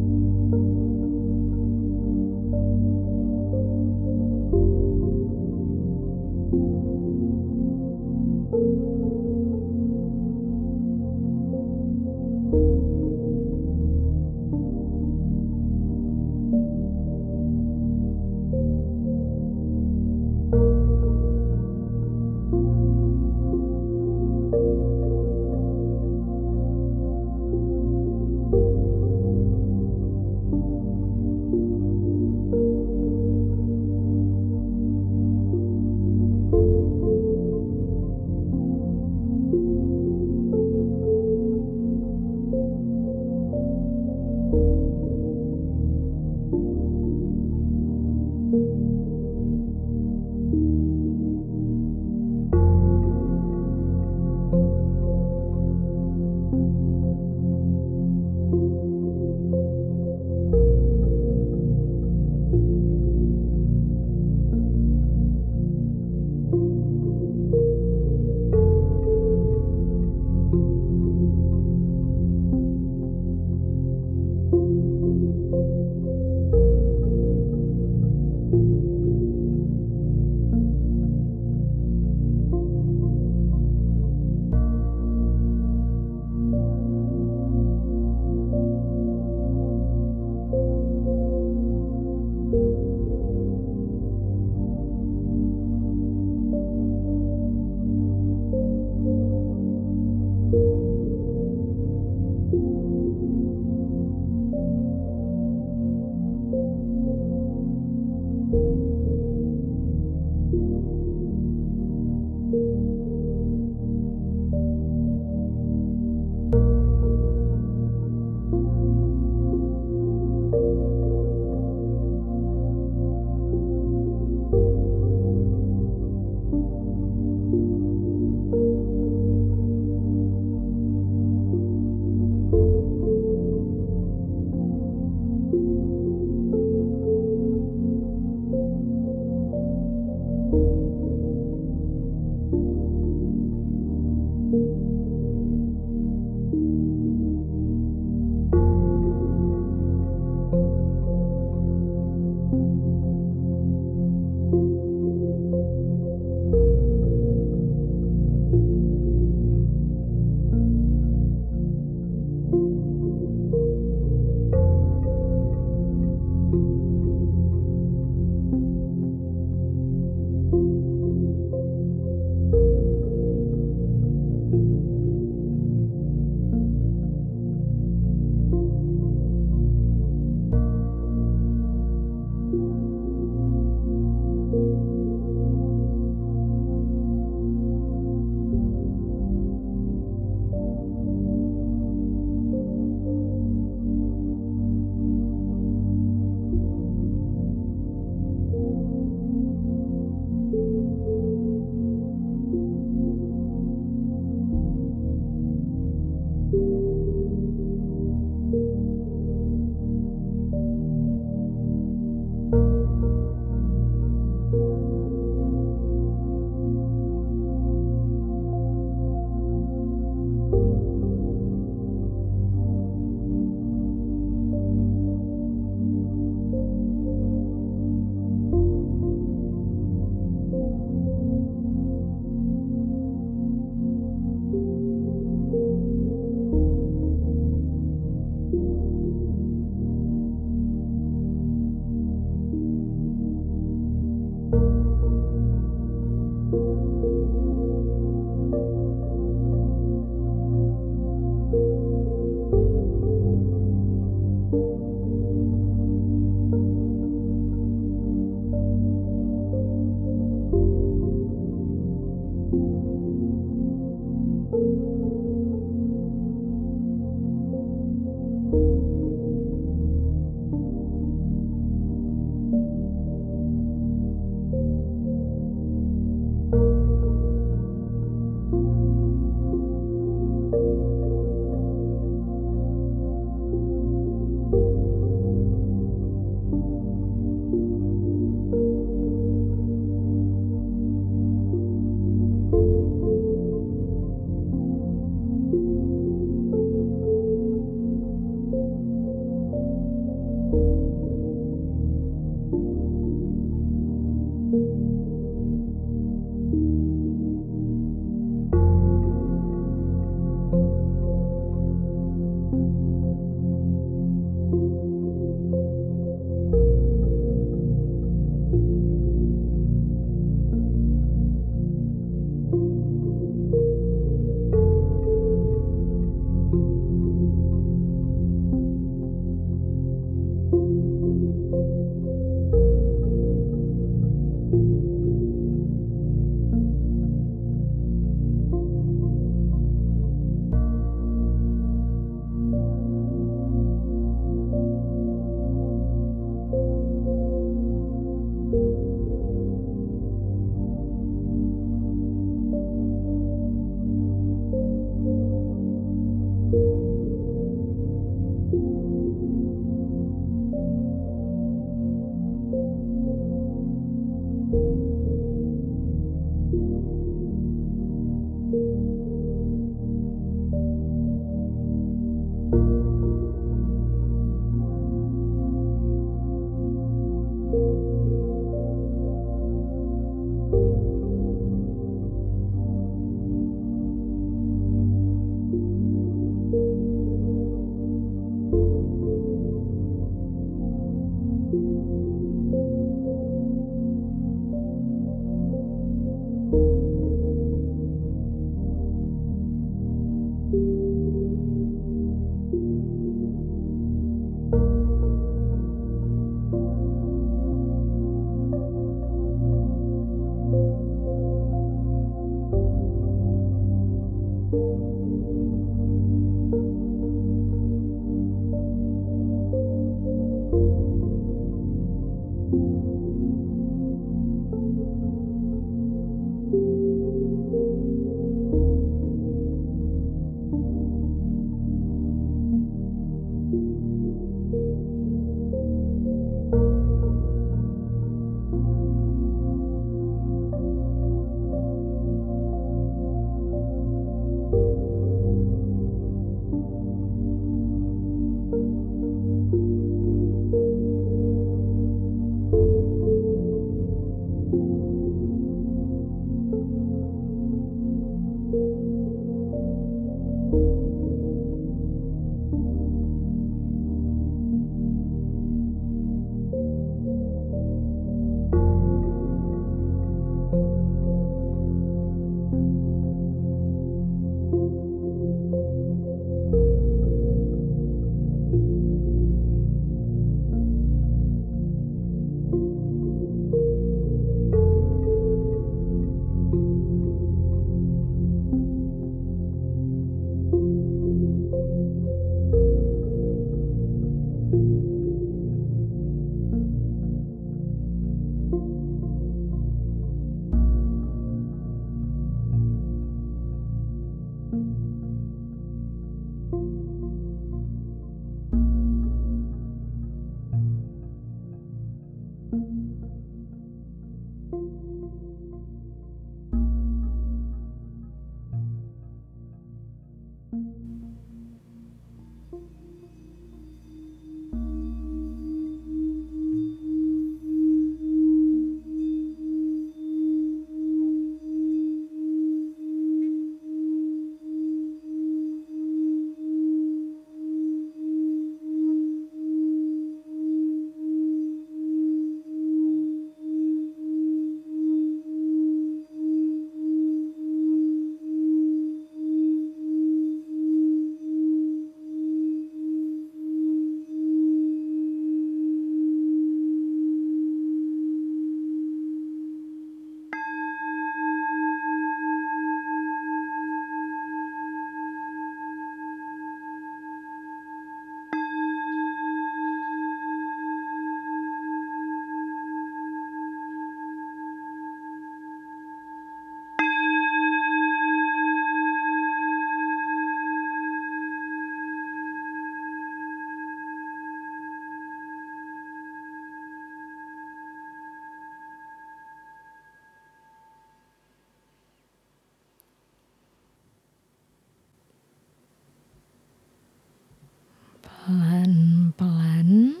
Pelan-pelan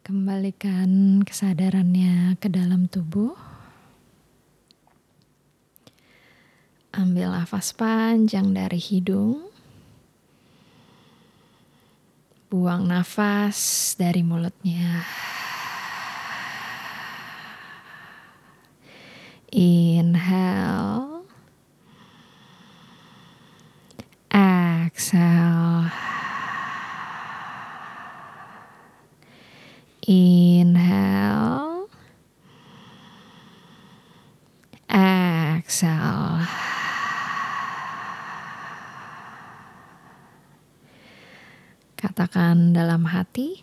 kembalikan kesadarannya ke dalam tubuh. Ambil nafas panjang dari hidung. Buang nafas dari mulutnya. Inhale. Exhale. Inhale. Exhale. Dalam hati,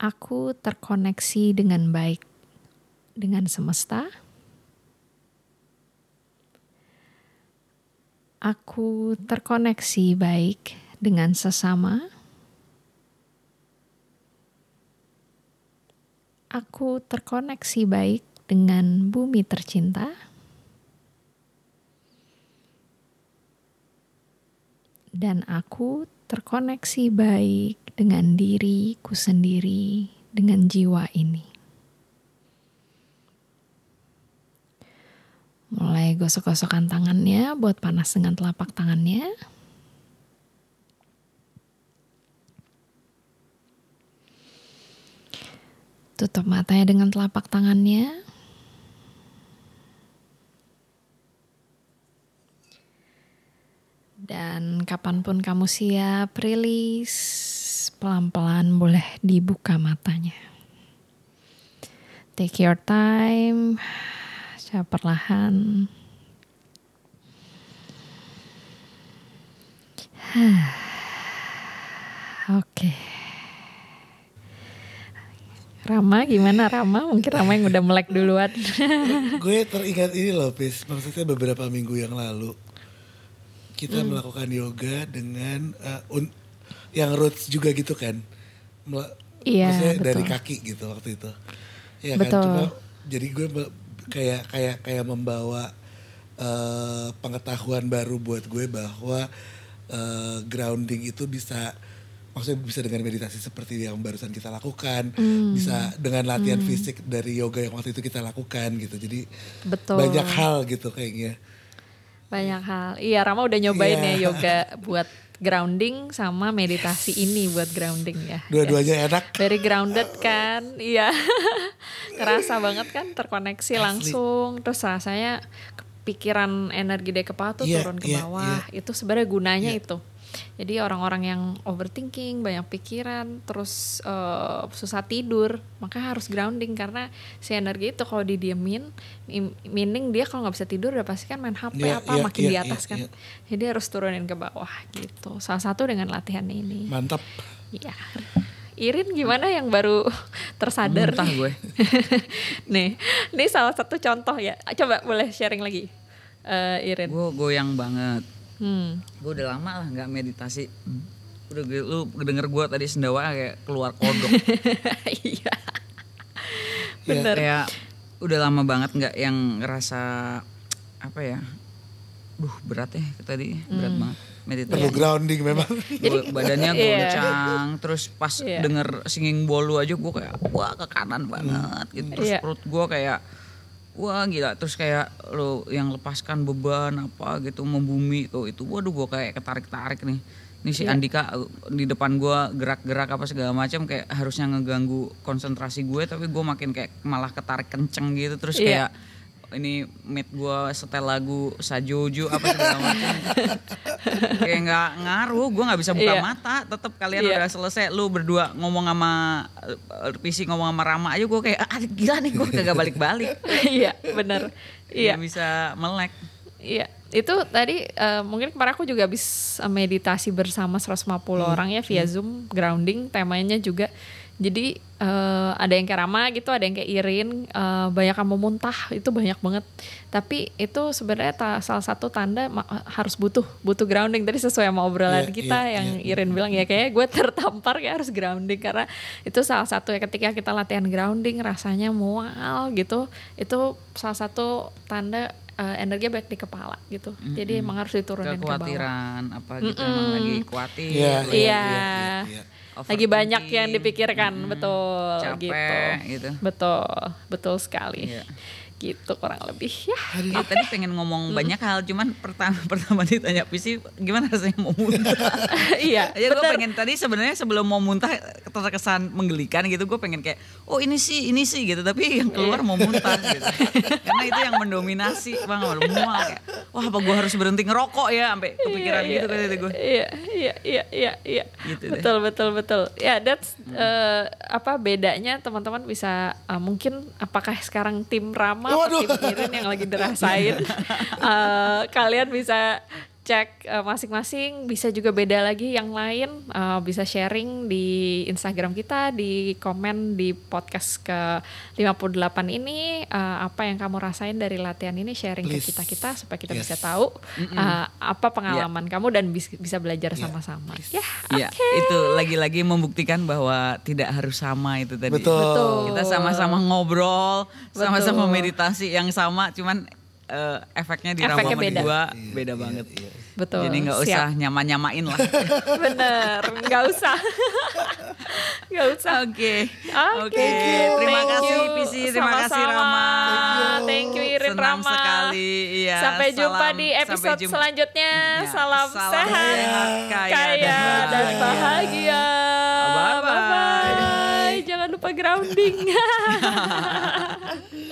aku terkoneksi dengan baik dengan semesta. Aku terkoneksi baik dengan sesama. Aku terkoneksi baik dengan bumi tercinta. Dan aku terkoneksi baik dengan diriku sendiri, dengan jiwa ini. Mulai gosok-gosokan tangannya buat panas dengan telapak tangannya. Tutup matanya dengan telapak tangannya. Dan kapan pun kamu siap rilis, pelan-pelan boleh dibuka matanya. Take your time, secara perlahan. Oke. Rama gimana Rama? Mungkin Rama yang udah melek duluan. gue teringat ini loh, Pis. Maksudnya beberapa minggu yang lalu kita Hmm. melakukan yoga dengan uh, un- yang roots juga gitu kan. Mela- Iya, maksudnya dari betul. kaki gitu waktu itu. Iya Betul. kan cuma jadi gue kayak kayak kayak membawa uh, pengetahuan baru buat gue bahwa uh, grounding itu bisa maksudnya bisa dengan meditasi seperti yang barusan kita lakukan, Hmm. bisa dengan latihan fisik dari yoga yang waktu itu kita lakukan gitu. Jadi Betul. banyak hal gitu kayaknya. Banyak hal. Iya, Rama udah nyobain Iya. ya yoga buat grounding sama meditasi ini buat grounding ya. Dua-duanya enak. Very grounded kan? Iya. Kerasa banget kan terkoneksi langsung. Terus rasanya pikiran energi dari kepala tuh Iya, turun ke iya, bawah. iya. Itu sebenarnya gunanya Iya. itu. Jadi orang-orang yang overthinking, banyak pikiran, terus eh, susah tidur, maka harus grounding karena si energi itu kalau didiemin, meaning dia kalau nggak bisa tidur udah pasti kan main HP Iya, apa iya, makin di iya, atas iya, kan. iya. Jadi harus turunin ke bawah gitu. Salah satu dengan latihan ini. Mantap. Iya. Irin gimana yang baru tersadar? Nih? gue. nih, ini salah satu contoh ya. Coba boleh sharing lagi, eh, Irin. Gue goyang banget. Hmm. Gue udah lama lah nggak meditasi. Udah gue- lu denger gue tadi sendawa kayak keluar kodok. Iya. Iya. Bener. kayak udah lama banget nggak yang ngerasa apa ya? Duh berat ya tadi berat banget meditasi. Perlu grounding memang. Gua- badannya Iya. goncang terus pas Iya. denger singing bolu aja gue kayak wah ke kanan banget gitu terus Iya. perut gue kayak wah gila terus kayak lo yang lepaskan beban apa gitu membumi tuh itu waduh gue kayak ketarik tarik nih ini si Iya. Andika uh, di depan gue gerak-gerak apa segala macam kayak harusnya ngeganggu konsentrasi gue tapi gue makin kayak malah ketarik kenceng gitu terus Iya. kayak ini mate gue setel lagu sajojo apa segala macam kayak nggak ngaruh gue nggak bisa buka Iya. mata tetap kalian Iya. udah selesai lu berdua ngomong sama uh, PC ngomong sama Rama aja gue kayak ah gila nih gue kagak balik-balik Iya, bener. Iya. Bisa melek Iya, itu tadi eh, mungkin kemarin aku juga habis eh, meditasi bersama 150 orang ya via Zoom grounding temanya juga. Jadi eh, ada yang kayak Rama gitu, ada yang kayak Irin, eh, banyak yang mau muntah itu banyak banget. Tapi itu sebenarnya ta- salah satu tanda harus butuh butuh grounding. Tadi sesuai sama obrolan Iya, kita iya, yang iya. Irin bilang ya kayak gue tertampar kayak harus grounding karena itu salah satu ya ketika kita latihan grounding rasanya mual gitu. Itu salah satu tanda eh, energinya banyak di kepala gitu. Jadi emang harus diturunin ke bawah. kekhawatiran apa gitu emang lagi khawatir Iya, lagi Iya. iya. Lagi banyak yang dipikirkan, betul capek, gitu. gitu. Betul, betul sekali. Iya. Gitu kurang lebih ya. Ya, tadi pengen ngomong banyak hal, cuman pertama pertama ditanya Pisi gimana rasanya mau muntah. iya, Ya gue pengen tadi sebenarnya sebelum mau muntah terkesan menggelikan gitu, gue pengen kayak oh ini sih ini sih gitu, tapi yang keluar mau muntah gitu. Karena itu yang mendominasi bang, mual kayak wah apa gue harus berhenti ngerokok ya sampai kepikiran Iya, gitu kan itu gue. Iya, iya, iya, iya, iya. Gitu deh. betul, betul, betul. Ya, that's eh, apa bedanya teman-teman bisa eh, mungkin apakah sekarang tim Rama Waduh. tim Irin yang lagi dirasain. Eh, kalian bisa cek eh, masing-masing bisa juga beda lagi yang lain eh, bisa sharing di Instagram kita di komen di podcast ke 58 ini eh, apa yang kamu rasain dari latihan ini sharing Please. ke kita kita supaya kita Yes. bisa tahu uh, apa pengalaman kamu dan bis- bisa belajar sama-sama. Ya, Ya itu lagi-lagi membuktikan bahwa tidak harus sama itu tadi. Betul. Betul. Kita sama-sama ngobrol, sama-sama meditasi yang sama, cuman eh, efeknya di Efeknya Rama beda. berdua beda banget. betul. Jadi nggak usah nyama-nyamain lah. Bener, nggak usah, nggak usah. Oke, Oke. Terima thank kasih you. Pisi, terima kasih Sama-sama. Rama. Thank you Irin Senang Rama. sekali. Iya, Sampai jumpa salam- di sampai episode jumpa. selanjutnya. Ya, Salam, salam sehat, kaya, kaya dan dan bahagia. bahagia. Bye-bye. Bye-bye. Jangan lupa grounding.